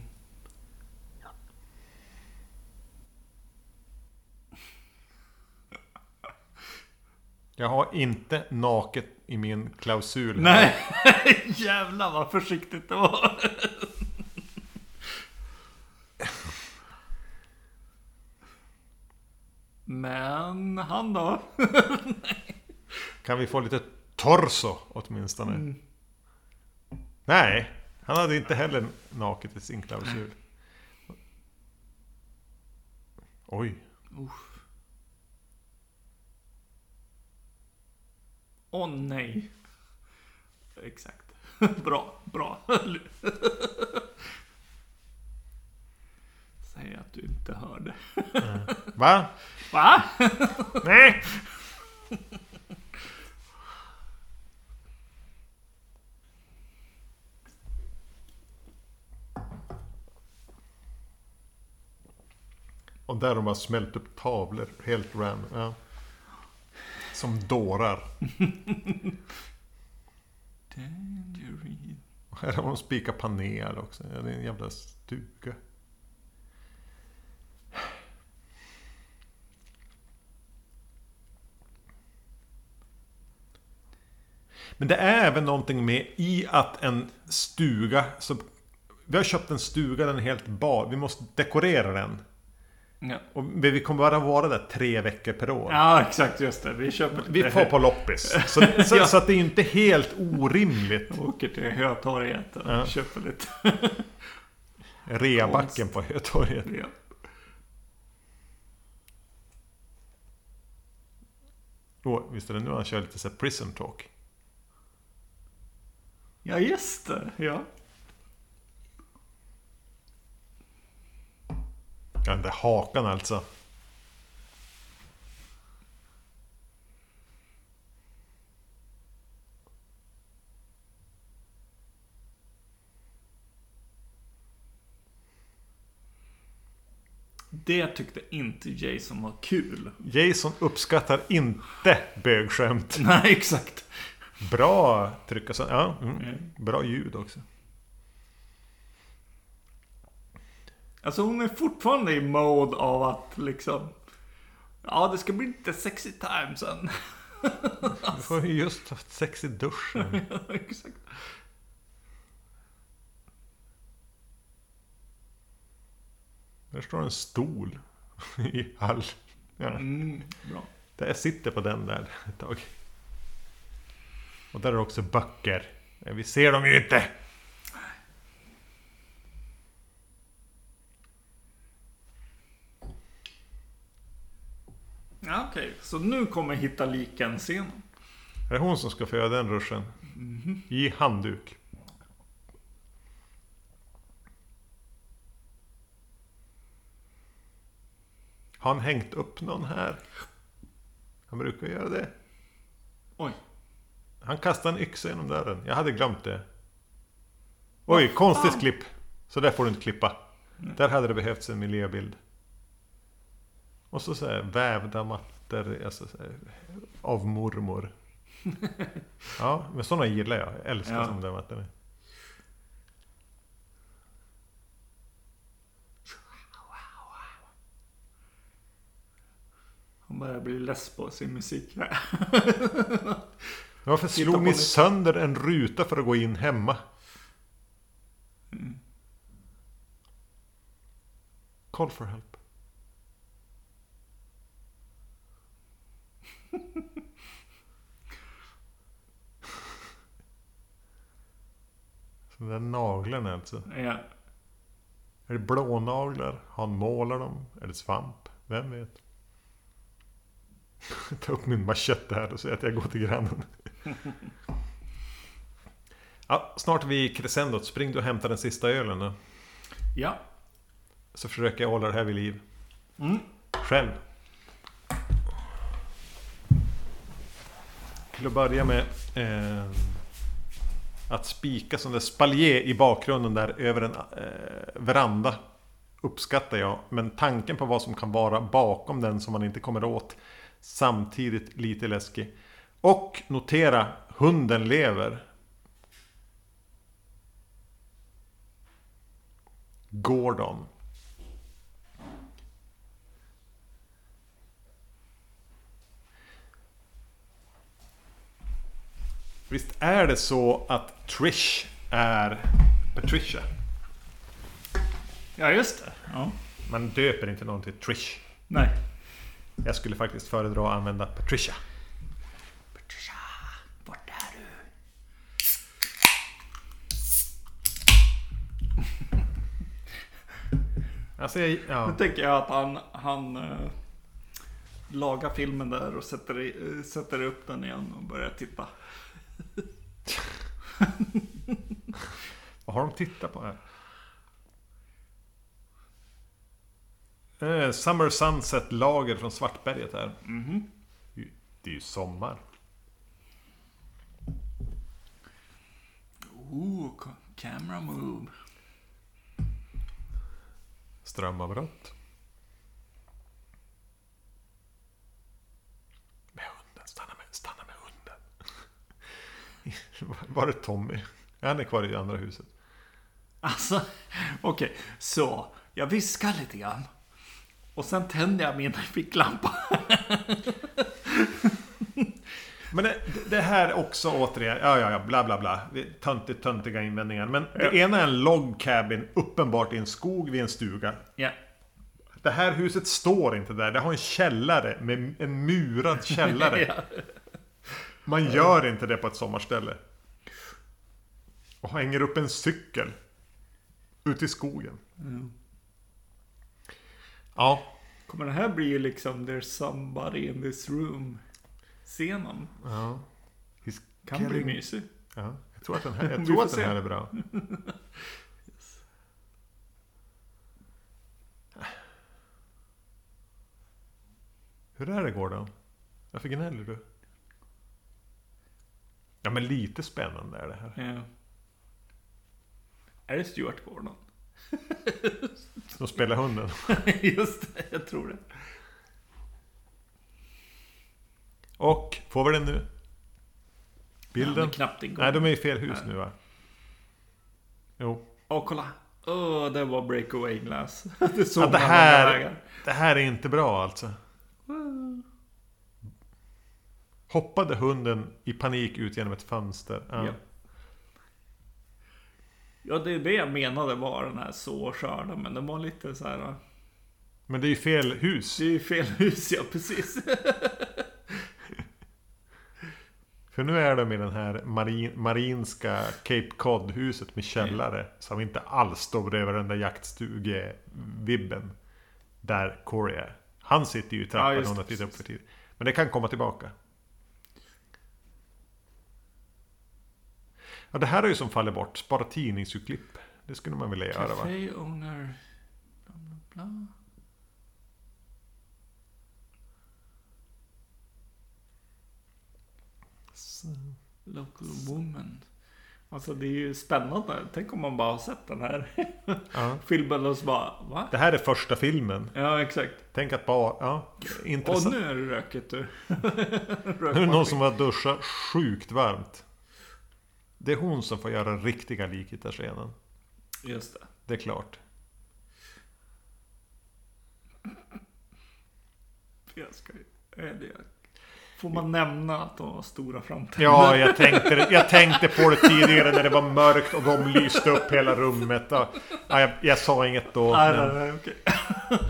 Jag har inte naket i min klausul.
Nej, (laughs) jävlar vad försiktigt det var. Men han då? (laughs)
Kan vi få lite torso åtminstone? Nej, han hade inte heller naket i sin klausul. Oj.
Åh nej. Exakt. (laughs) Bra, bra. (laughs) Säg att du inte hörde.
Va?
Va? (laughs)
Nej! Och där har de bara smält upp tavlor helt random. Ja. Som dårar. (laughs)
Tangerine.
Och här har de spikat panel också. Ja, det är en jävla stuga. Men det är även någonting med i att en stuga... Så vi har köpt en stuga, den är helt bar. Vi måste dekorera den.
Ja.
Och vi kommer bara vara där tre veckor per år.
ja, exakt just det. Vi köper
Vi får på loppis. Så, (laughs) så,
Ja.
så att det är inte helt orimligt.
Åker till Hötorget och
Ja.
köper lite. (laughs)
Reabacken på Hötorget.
Ja.
Oh, visst är det nu han kör lite så prison talk?
Ja, just det. Ja.
Ja, den där hakan alltså.
Det tyckte inte Jason var kul.
Jason uppskattar inte bögskämt.
Nej, exakt.
Bra tryck och så. Ja, mm.
Mm.
Bra ljud också.
Alltså hon är fortfarande i mode av att liksom... Ja, det ska bli lite sexy time sen.
Du får ju just haft sex i duschen. (laughs)
Exakt.
Där står en stol (laughs) i hall. Ja.
Mm, bra.
Där jag sitter på den där ett tag. Och där är också böcker. Men Vi ser dem ju inte!
Ja, okej. Så nu kommer hitta liken scenen.
Är det hon som ska få göra den ruschen? I handduk. Har han hängt upp någon här? Han brukar göra det.
Oj.
Han kastade en yxa genom dörren. Jag hade glömt det. Oj, konstigt klipp. Så där får du inte klippa. Där hade det behövts en miljöbild. Och så, så här, vävda mattor alltså, så här, av mormor. (laughs) Ja, men sådana gillar jag. Jag älskar
Ja.
sådana där mattor.
Han börjar bli less på sin musik här. (laughs)
Varför slog ni sönder en ruta för att gå in hemma? Call for help. (laughs) Så de där naglarna alltså.
Ja.
Är det blånaglar? Har han målat dem? Är det svamp? Vem vet? (laughs) Ta upp min machete här och säga att jag går till grannen. (laughs) ja, snart i crescendot. Spring du och hämta den sista ölen då.
Ja.
Så försöker jag hålla det här vid liv.
Mm.
Själv. Till att börja med eh, att spika sån där spaljer i bakgrunden där över en eh, veranda uppskattar jag. Men tanken på vad som kan vara bakom den som man inte kommer åt samtidigt lite läskig. Och notera, hunden lever. Gordon. Visst är det så att Trish är Patricia?
Ja, just det. Ja.
Man döper inte någon till Trish.
Nej.
Jag skulle faktiskt föredra att använda Patricia.
Patricia, vart är du? (laughs)
Alltså jag, ja.
Nu tänker jag att han, han eh, lagar filmen där och sätter, i, sätter upp den igen och börjar titta. (laughs)
Vad har de tittat på här? Eh, Summer Sunset lager från Svartberget här.
Mhm.
Det är ju sommar.
Ooh, ca- camera move.
Strömavbrott. Med hunden. Stanna med, stanna med hunden. (laughs) Var det Tommy? Han är kvar i andra huset.
Alltså, okej. Så, jag viskar lite grann. Och sen tänder jag min ficklampa. (laughs)
Men det, det här också återigen, ja ja ja, bla bla bla. Töntigt, töntiga invändningar. Men det ena är en log cabin, uppenbart i en skog vid en stuga.
Ja.
Det här huset står inte där, det har en källare med en murad källare. (laughs)
ja.
Man gör inte det på ett sommarställe. Och hänger upp en cykel. Ute i skogen. Ja.
Kommer det här bli liksom There's somebody in this room scenen?
ja. He's
Kan bli
killing-
mysig.
Ja, jag tror att den här, (laughs) jag tror att den här är bra. (laughs) Hur är det Gordon? Varför gnäller du? Ja men lite spännande är det här.
Ja. Är det Stuart Gordon? (laughs)
Som spelar hunden. (laughs)
Just det, jag tror det.
Och, får vi den nu? Bilden?
är knappt igång.
Nej, de är i fel hus nu va? Jo.
Åh, kolla. Åh, det var breakaway glass. (laughs) det såg
Ja, det, här, det här är inte bra alltså. Hoppade hunden i panik ut genom ett fönster. Ja.
Ja. Ja, det är det jag menade var den här så skörden, men den var lite så här.
Men det är ju fel hus.
Det är ju fel hus, ja precis. (laughs)
För nu är de i den här marin, marinska Cape Cod-huset med källare. Som inte alls står bredvid den där jaktstuge-vibben. Där Corey är. Han sitter ju i
Ja,
trappan
just
och tittat upp för tid. Men det kan komma tillbaka. Ja, det här är ju som faller bort. Spara tidningsurklipp. Det skulle man vilja göra va?
Café owner... Bla, bla, bla. Local woman. Alltså det är ju spännande. Tänk om man bara har sett den här (laughs)
Ja.
filmen och så bara va?
Det här är första filmen.
Ja exakt.
Tänk att bara... Ja,
Och
intressant.
nu är det rökigt du. (laughs)
Nu är det någon som har duschat sjukt varmt. Det är hon som får göra riktiga likhittarscenen.
Just det.
Det är klart.
Jag ska, får man nämna att de har stora framtänder?
Ja, jag tänkte, jag tänkte på det tidigare när det var mörkt och de lyste upp hela rummet. Ja, jag, jag sa inget då.
Nej, nej,
Men,
nej, okej.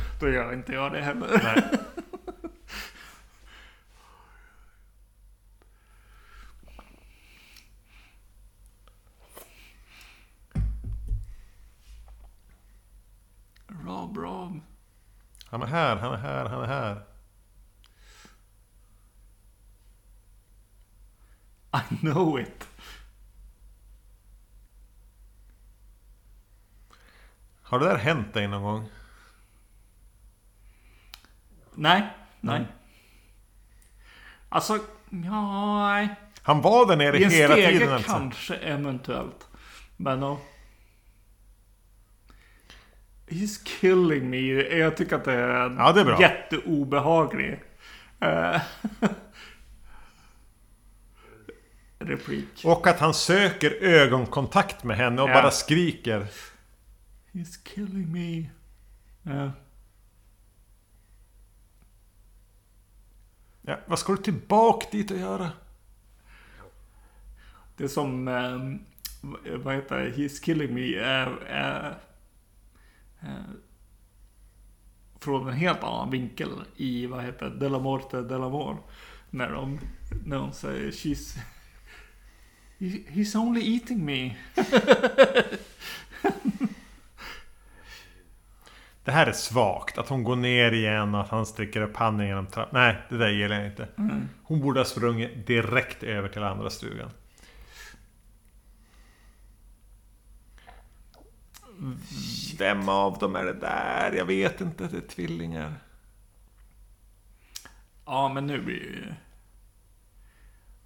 (laughs) Då gör inte jag det heller.
nej.
Rob, Rob.
Han är här, han är här, han är här.
I know it.
Har det där hänt dig någon gång?
Nej, nej. Alltså, ja, nej.
Han var där nere
I en
hela
stege
tiden alltså.
kanske eventuellt. Men oh. He's killing me. Jag tycker att det är
Ja, det är bra.
jätteobehaglig eh, (laughs) replik.
Och att han söker ögonkontakt med henne och
Ja.
bara skriker.
He's killing me. Ja.
Ja, vad ska du tillbaka dit och göra?
Det är som, eh, vad heter det, He's killing me. eh, från en helt annan vinkel i, vad heter det, Della Morte Della Mor. När de, när de säger She's... he- He's only eating me. (laughs)
Det här är svagt. Att hon går ner igen och att han sticker upp handen genom trappan. Nej, det där gillar jag inte. Hon borde ha sprungit direkt över till andra stugan. Vem av dem är det där? Jag vet inte. Det är tvillingar.
Ja, men nu blir det ju...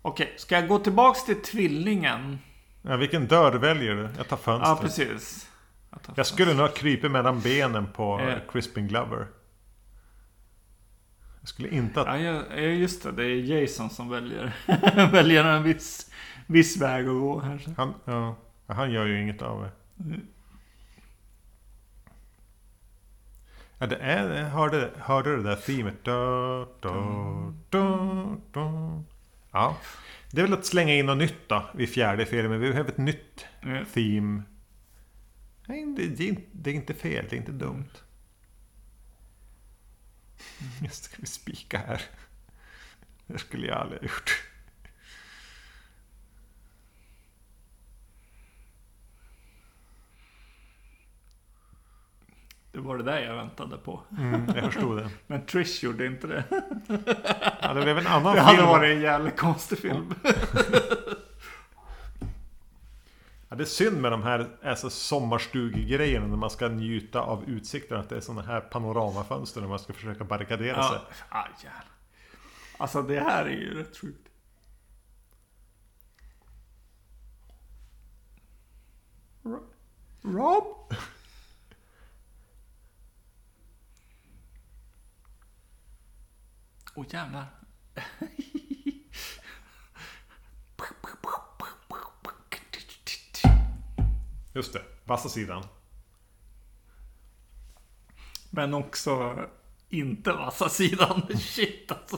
Okej, ska jag gå tillbaks till tvillingen?
Ja, vilken dörr väljer du? Jag tar fönstret.
Ja, precis. Jag tar
Jag skulle nog ha krypit mellan benen på
Ja.
Crispin Glover. Jag skulle inte ha...
Ja, just det. Det är Jason som väljer, (laughs) väljer en viss, viss väg att gå här. så.
Han, ja, han gör ju inget av det. Ja, det är... Hörde, hörde du det där themet? Da, da, da. Ja. Det är väl att slänga in något nytt då vid fjärde filmen. Vi behöver ett nytt
Ja.
theme. Nej, det, det, är inte- det är inte fel. Det är inte dumt. Just ska vi spika här. Det skulle jag aldrig ha gjort.
Det var det där jag väntade på.
Mm, jag förstod det. (laughs)
Men Trish gjorde inte det. (laughs)
Ja, det blev en annan
Det hade
film.
varit en jävligt konstig film.
Ja, det är synd med de här alltså, sommarstugegrejerna när man ska njuta av utsikten. Att det är sådana här panoramafönster när man ska försöka barrikadera sig.
Ja, ah, jävlar. Alltså det här är ju rätt sjukt. Ro- Rob? Åh oh, jävlar.
Just det, vassa sidan.
Men också inte vassa sidan. (laughs) Shit alltså.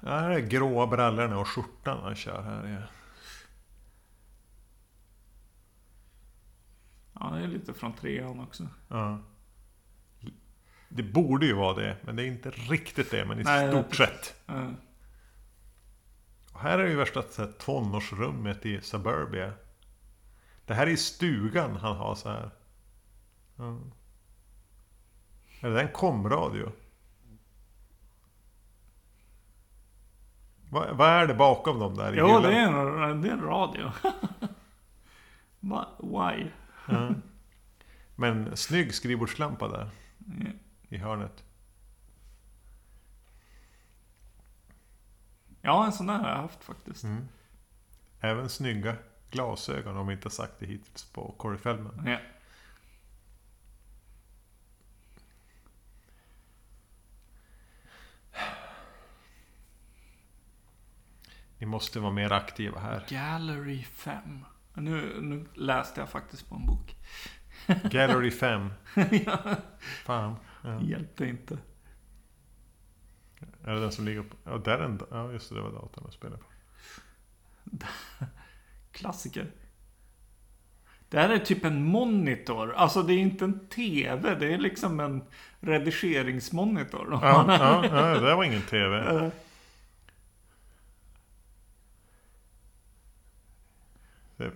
Ja, det är gråa brallorna och skjortan han kör här. Ja.
Ja, det är lite från trean också.
Ja. Det borde ju vara det, men det är inte riktigt det. Men i
Nej,
stort sett. Och här är ju värsta så här, tonårsrummet i Suburbia. Det här är stugan han har så här. Ja. Är det en komradio? Vad, vad är det bakom dem där i
Jo,
hyllan?
det är en, det är en radio. (laughs) Why?
Ja. (laughs) Men snygg skrivbordslampa där
Ja.
i hörnet.
Ja, en sån där har jag haft faktiskt.
Mm. Även snygga glasögon om vi inte sagt det hittills på Corey Feldman.
Ja.
Ni måste vara mer aktiva här.
Gallery 5. Nu, nu läste jag faktiskt på en bok. (laughs)
Gallery 5.
ja,
Fan. Ja.
hjälpte inte.
Är det den som ligger på... Ja, där är en... Ja, just det. Det var datorn jag spelade på. (laughs)
Klassiker. Det här är typ en monitor. Alltså det är inte en TV. Det är liksom en redigeringsmonitor.
Ja, ja, ja, det var ingen TV. (laughs)
Eh,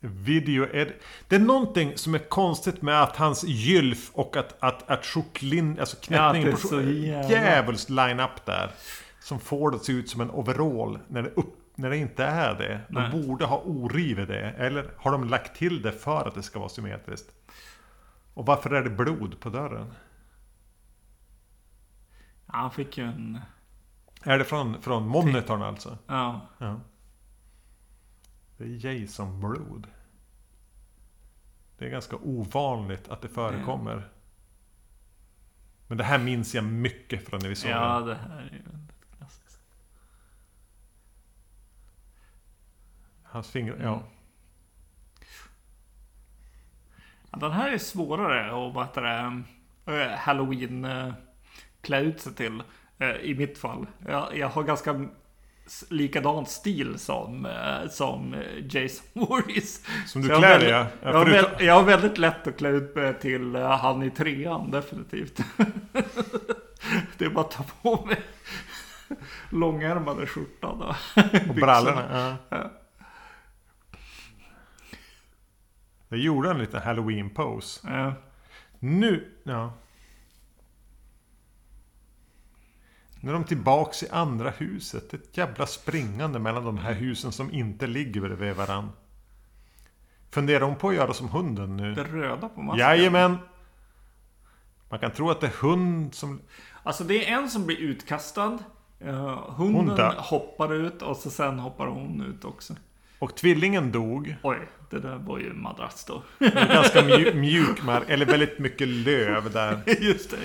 Video ed- Det är någonting som är konstigt med att hans gylf och att, att, att skjortlin... Alltså knäppningen
Ja, är
på
så
skjort-
jävla-
Djävulskt line-up där. Som får det att se ut som en overall. När det, upp, när det inte är det. De
Nej.
borde ha orivit det. Eller har de lagt till det för att det ska vara symmetriskt? Och varför är det blod på dörren?
Han fick ju en...
Är det från, från monitorn alltså?
Ja.
Ja. Det är Jason-blod. Det är ganska ovanligt att det förekommer. Men det här minns jag mycket från när vi såg
Ja,
den.
det här är ju väldigt klassiskt.
Hans fingrar,
Mm.
ja.
Den här är svårare att vad det, eh, Halloween eh, klä ut sig till. eh, I mitt fall. Jag, jag har ganska likadan stil som, eh, som eh, Jason (laughs) Voorhees.
Som du
jag
klär
väldigt-
dig ja.
Jag
ja
har,
förutom,
väl, jag har väldigt lätt att klä ut mig till eh, han i trean, definitivt. (laughs) det är bara att ta på mig (laughs) långärmade skjortan och
och brallorna. Ja.
Ja.
Det gjorde en liten halloween-pose.
Ja.
Nu, ja. Nu är de tillbaks i andra huset. Ett jävla springande mellan de här husen som inte ligger bredvid varann. Funderar hon på att göra som hunden nu?
Det röda på masken.
Jajamän! Man kan tro att det är hund som...
Alltså det är en som blir utkastad. Uh, hunden
Hon dör.
hoppar ut och så sen hoppar hon ut också.
Och tvillingen dog.
Oj, det där var ju en madrass då.
Ganska mjuk, mark, eller väldigt mycket löv där.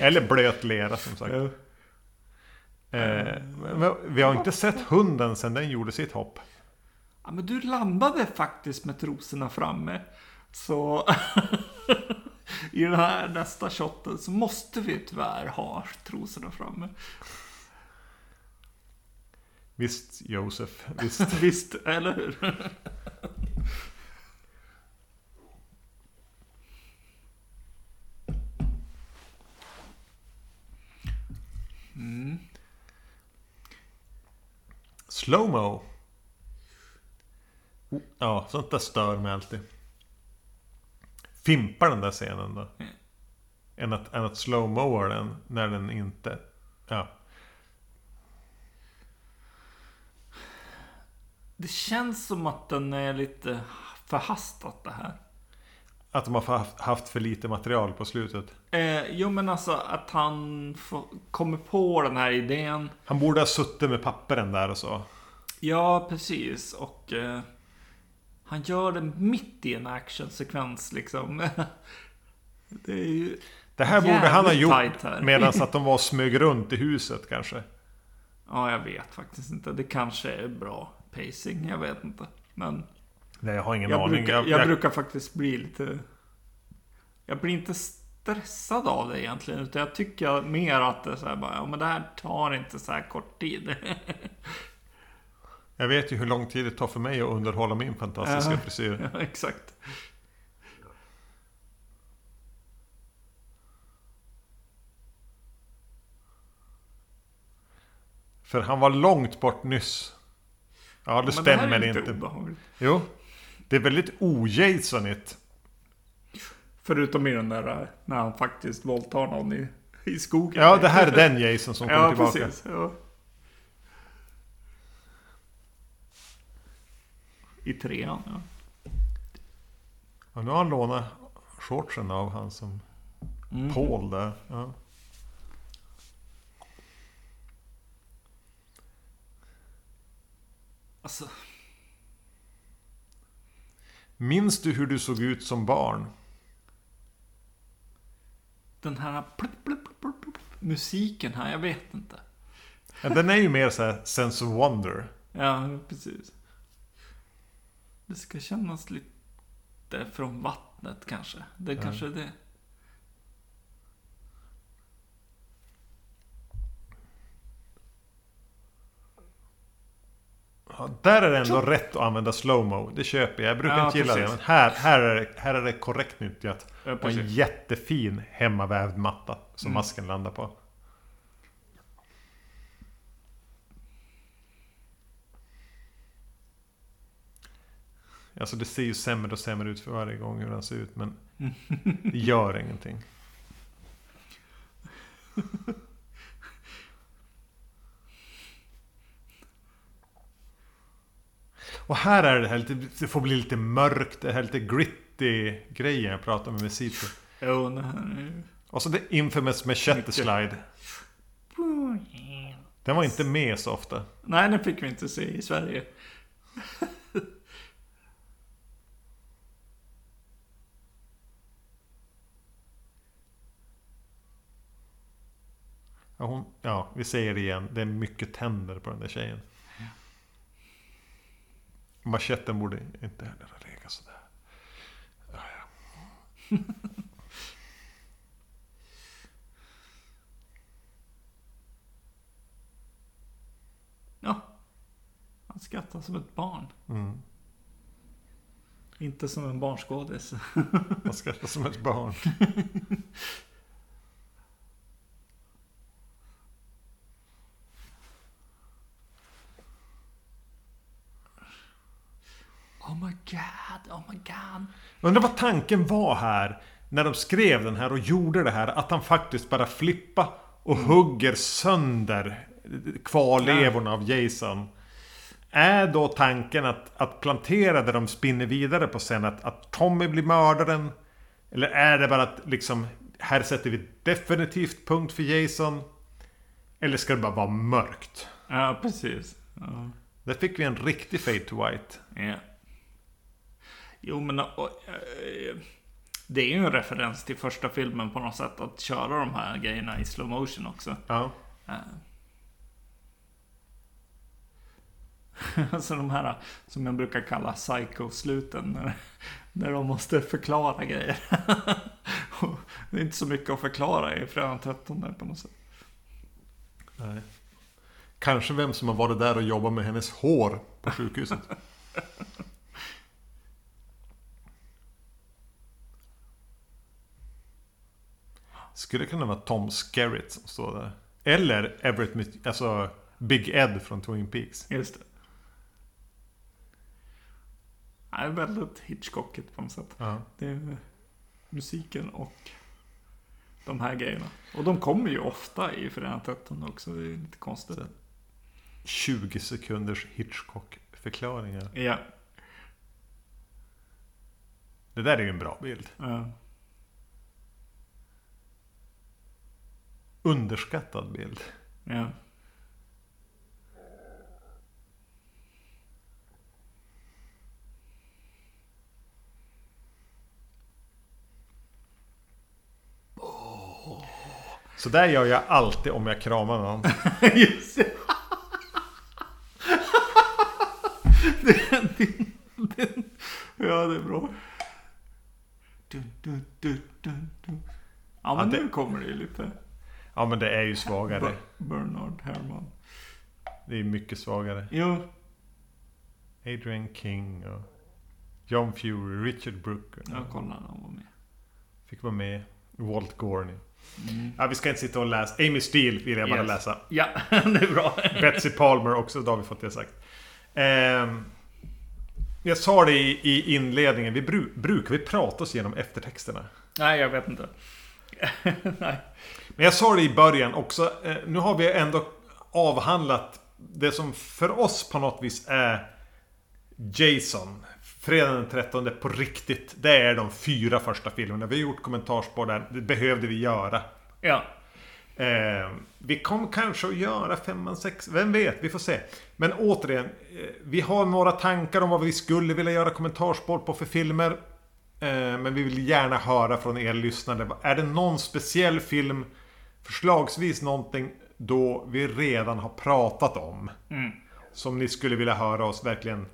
(laughs) Eller blöt lera som sagt. Eh, vi har inte sett hunden sedan den gjorde sitt hopp.
Ja, men du landade faktiskt med trosorna framme. Så (laughs) i den här nästa shotten så måste vi tyvärr ha trosorna framme.
Visst Josef, visst. (laughs)
Visst, eller hur? (laughs) Mm.
Slowmo. Ja, sånt där stör mig alltid. Fimpar den där scenen då.
Mm.
Än att, än att slowmoa den när den inte... Ja.
Det känns som att den är lite förhastat det här.
Att de har haft, för lite material på slutet.
Eh, jo men alltså att han kommer på den här idén.
Han borde ha suttit med papperen där och så.
Ja precis och eh, han gör det mitt i en actionsekvens liksom. (laughs) det är ju...
Det här borde han ha gjort medan att (laughs) de var och smög runt i huset kanske.
Ja jag vet faktiskt inte. Det kanske är bra pacing. Jag vet inte. Men
Nej, jag har ingen
jag,
aning.
brukar, jag, brukar faktiskt bli lite... Jag blir inte... stressad av det egentligen. Utan jag tycker mer att det är så här bara, ja men det här tar inte så här kort tid. (laughs)
Jag vet ju hur lång tid det tar för mig att underhålla min fantastiska
Ja.
frisyr. (laughs)
ja, exakt.
För han var långt bort nyss. Ja, det
det här
stämmer
är
inte.
obehagligt.
Jo. Det är väldigt o-Jasonigt.
Förutom i den där äh, när han faktiskt våldtar någon i, i skogen.
Ja, det här är den Jason som kommer
Ja,
tillbaka.
precis. Ja. I trean, ja.
Och nu har han lånat shortsen av han som
Mm.
Paul där. Ja.
Alltså,
Minns du hur du såg ut som barn?
den här plupp, plupp, plupp, musiken här, jag vet inte.
Ja, den är ju mer så här sense of wonder.
Ja, precis. Det ska kännas lite från vattnet kanske. Det är kanske är det.
Ja, där är det ändå rätt att använda slowmo. Det köper jag. Jag brukar
Ja,
inte gilla
precis.
det. Men här, här, är det, här är det korrekt nyttjat.
Ja,
Och en jättefin hemmavävd matta som
Mm.
masken landar på. Alltså det ser ju sämre och sämre ut för varje gång hur den ser ut men det gör ingenting. (laughs) Och här är det här lite, det får bli lite mörkt, det här lite gritty grejen jag pratar med Mesito.
Jo, ju...
Och så det infamous machete slide. Den var inte med så ofta.
Nej, den fick vi inte se i Sverige.
Ja, hon, ja, vi säger det igen. Det är mycket tänder på den där tjejen. Macheten borde inte heller ha legat sådär. Ja, ja. (laughs)
Ja. Han skrattar som ett barn.
Mm.
Inte som en barnskådis.
Man skrattar som ett barn. (laughs)
Oh my god.
Undrar vad tanken var här. När de skrev den här och gjorde det här. Att han faktiskt bara flippa och hugger sönder kvarlevorna av Jason. Är då tanken att, att plantera det de spinner vidare på sen att, att Tommy blir mördaren? Eller är det bara att liksom här sätter vi definitivt punkt för Jason? Eller ska det bara vara mörkt?
Ja, precis. Ja.
Där fick vi en riktig fade to white.
Ja. Jo, men och, eh, det är ju en referens till första filmen på något sätt. Att köra de här grejerna i slow motion också.
Ja.
Eh. (laughs) Alltså de här som jag brukar kalla psycho-sluten. När, när de måste förklara grejer. (laughs) Det är inte så mycket att förklara i Fredagen 13 på något sätt.
Nej. Kanske vem som har varit där och jobbat med hennes hår på sjukhuset. (laughs) Skulle kunna vara Tom Skerritt som står där. Eller Everett, Mc- alltså Big Ed från Twin Peaks.
Just det. Det är väldigt Hitchcockigt på något sätt.
Ja.
Det är musiken och de här grejerna. Och de kommer ju ofta i Fredagen 13 också. Det är lite konstigt.
20 sekunders Hitchcock-förklaringar.
Ja.
Det där är ju en bra bild.
ja.
Underskattad bild.
ja.
Så där gör jag alltid om jag kramar någon. (laughs)
Just det. (laughs) den, den. Ja, det är bra. Dun, dun, dun. Ja, men
Ja, det-
nu kommer det ju lite.
Ja men det är ju svagare.
Ber- Bernard Herrmann.
Det är mycket svagare.
Jo,
Adrian King och John Fury, Richard Brooker.
jag kollar när han var med.
Fick vara med. Walt Gorney. Ja, vi ska inte sitta och läsa. Amy Steele vill jag bara
Yes.
läsa.
Ja, (laughs) det är bra.
Betsy Palmer också, då har vi fått det sagt. Ehm, jag sa det i, i inledningen, vi bru, brukar vi prata oss igenom eftertexterna?
Nej, jag vet inte. (laughs) Nej.
Men jag sa det i början också, eh, nu har vi ändå avhandlat det som för oss på något vis är Jason. Fredagen den 13 på riktigt. Det är de fyra första filmerna. Vi har gjort kommentarsspår där. Det behövde vi göra.
Ja,
Eh, vi kommer kanske att göra femman, sex, vem vet, vi får se. Men återigen, eh, vi har några tankar om vad vi skulle vilja göra kommentarsspår på för filmer. Eh, men vi vill gärna höra från er lyssnare. Är det någon speciell film, förslagsvis någonting då vi redan har pratat om.
Mm.
Som ni skulle vilja höra oss verkligen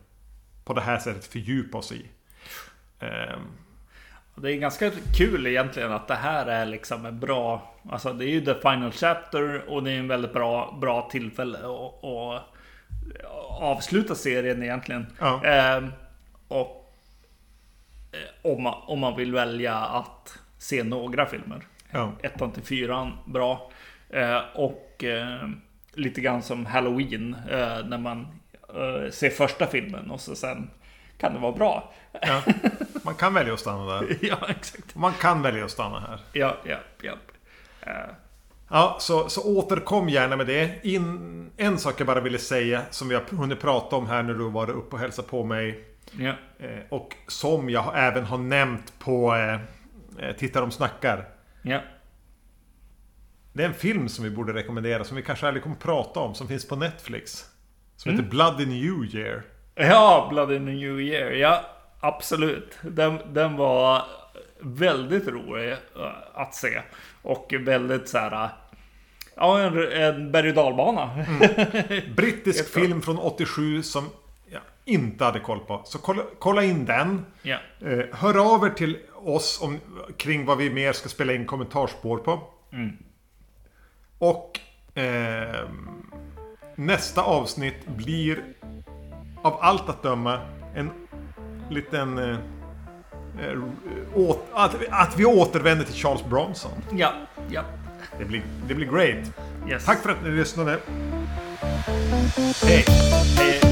på det här sättet fördjupa oss i. Eh,
det är ganska kul egentligen att det här är liksom en bra... Alltså det är ju the final chapter och det är en väldigt bra, bra tillfälle att avsluta serien egentligen.
Ja.
Ehm, och om man, om man vill välja att se några filmer.
Ja.
Ettan till fyran, bra. Eh, och eh, lite grann som Halloween, eh, när man eh, ser första filmen och så sen kan det vara bra.
ja. (laughs) Man kan välja att stanna där.
ja, exakt.
Man kan välja att stanna här.
Ja, ja, ja. Eh,
Ja, så, så återkom gärna med det. In, en sak jag bara ville säga som vi har hunnit prata om här när du var uppe och hälsade på mig.
Ja,
Eh, och som jag även har nämnt på eh, eh, Titta de snackar.
ja.
Det är en film som vi borde rekommendera som vi kanske aldrig kommer prata om. Som finns på Netflix. Som heter Blood in New Year.
Ja, Blood in the New Year. Ja, absolut. Den, den var väldigt rolig att se. Och väldigt så här... Ja, en, en berg och dalbana. (laughs)
Brittisk
Jättebra.
film från 87 som inte hade koll på. Så kolla, kolla in den.
Ja.
Eh, hör av er till oss om, kring vad vi mer ska spela in kommentarspår på.
Mm.
Och ehm, nästa avsnitt blir av allt att döma en liten... Eh, eh, åt, att, att vi återvänder till Charles Bronson.
Ja, ja.
Det blir, det blir great.
Yes.
Tack för att ni lyssnade. Hej!
Hej.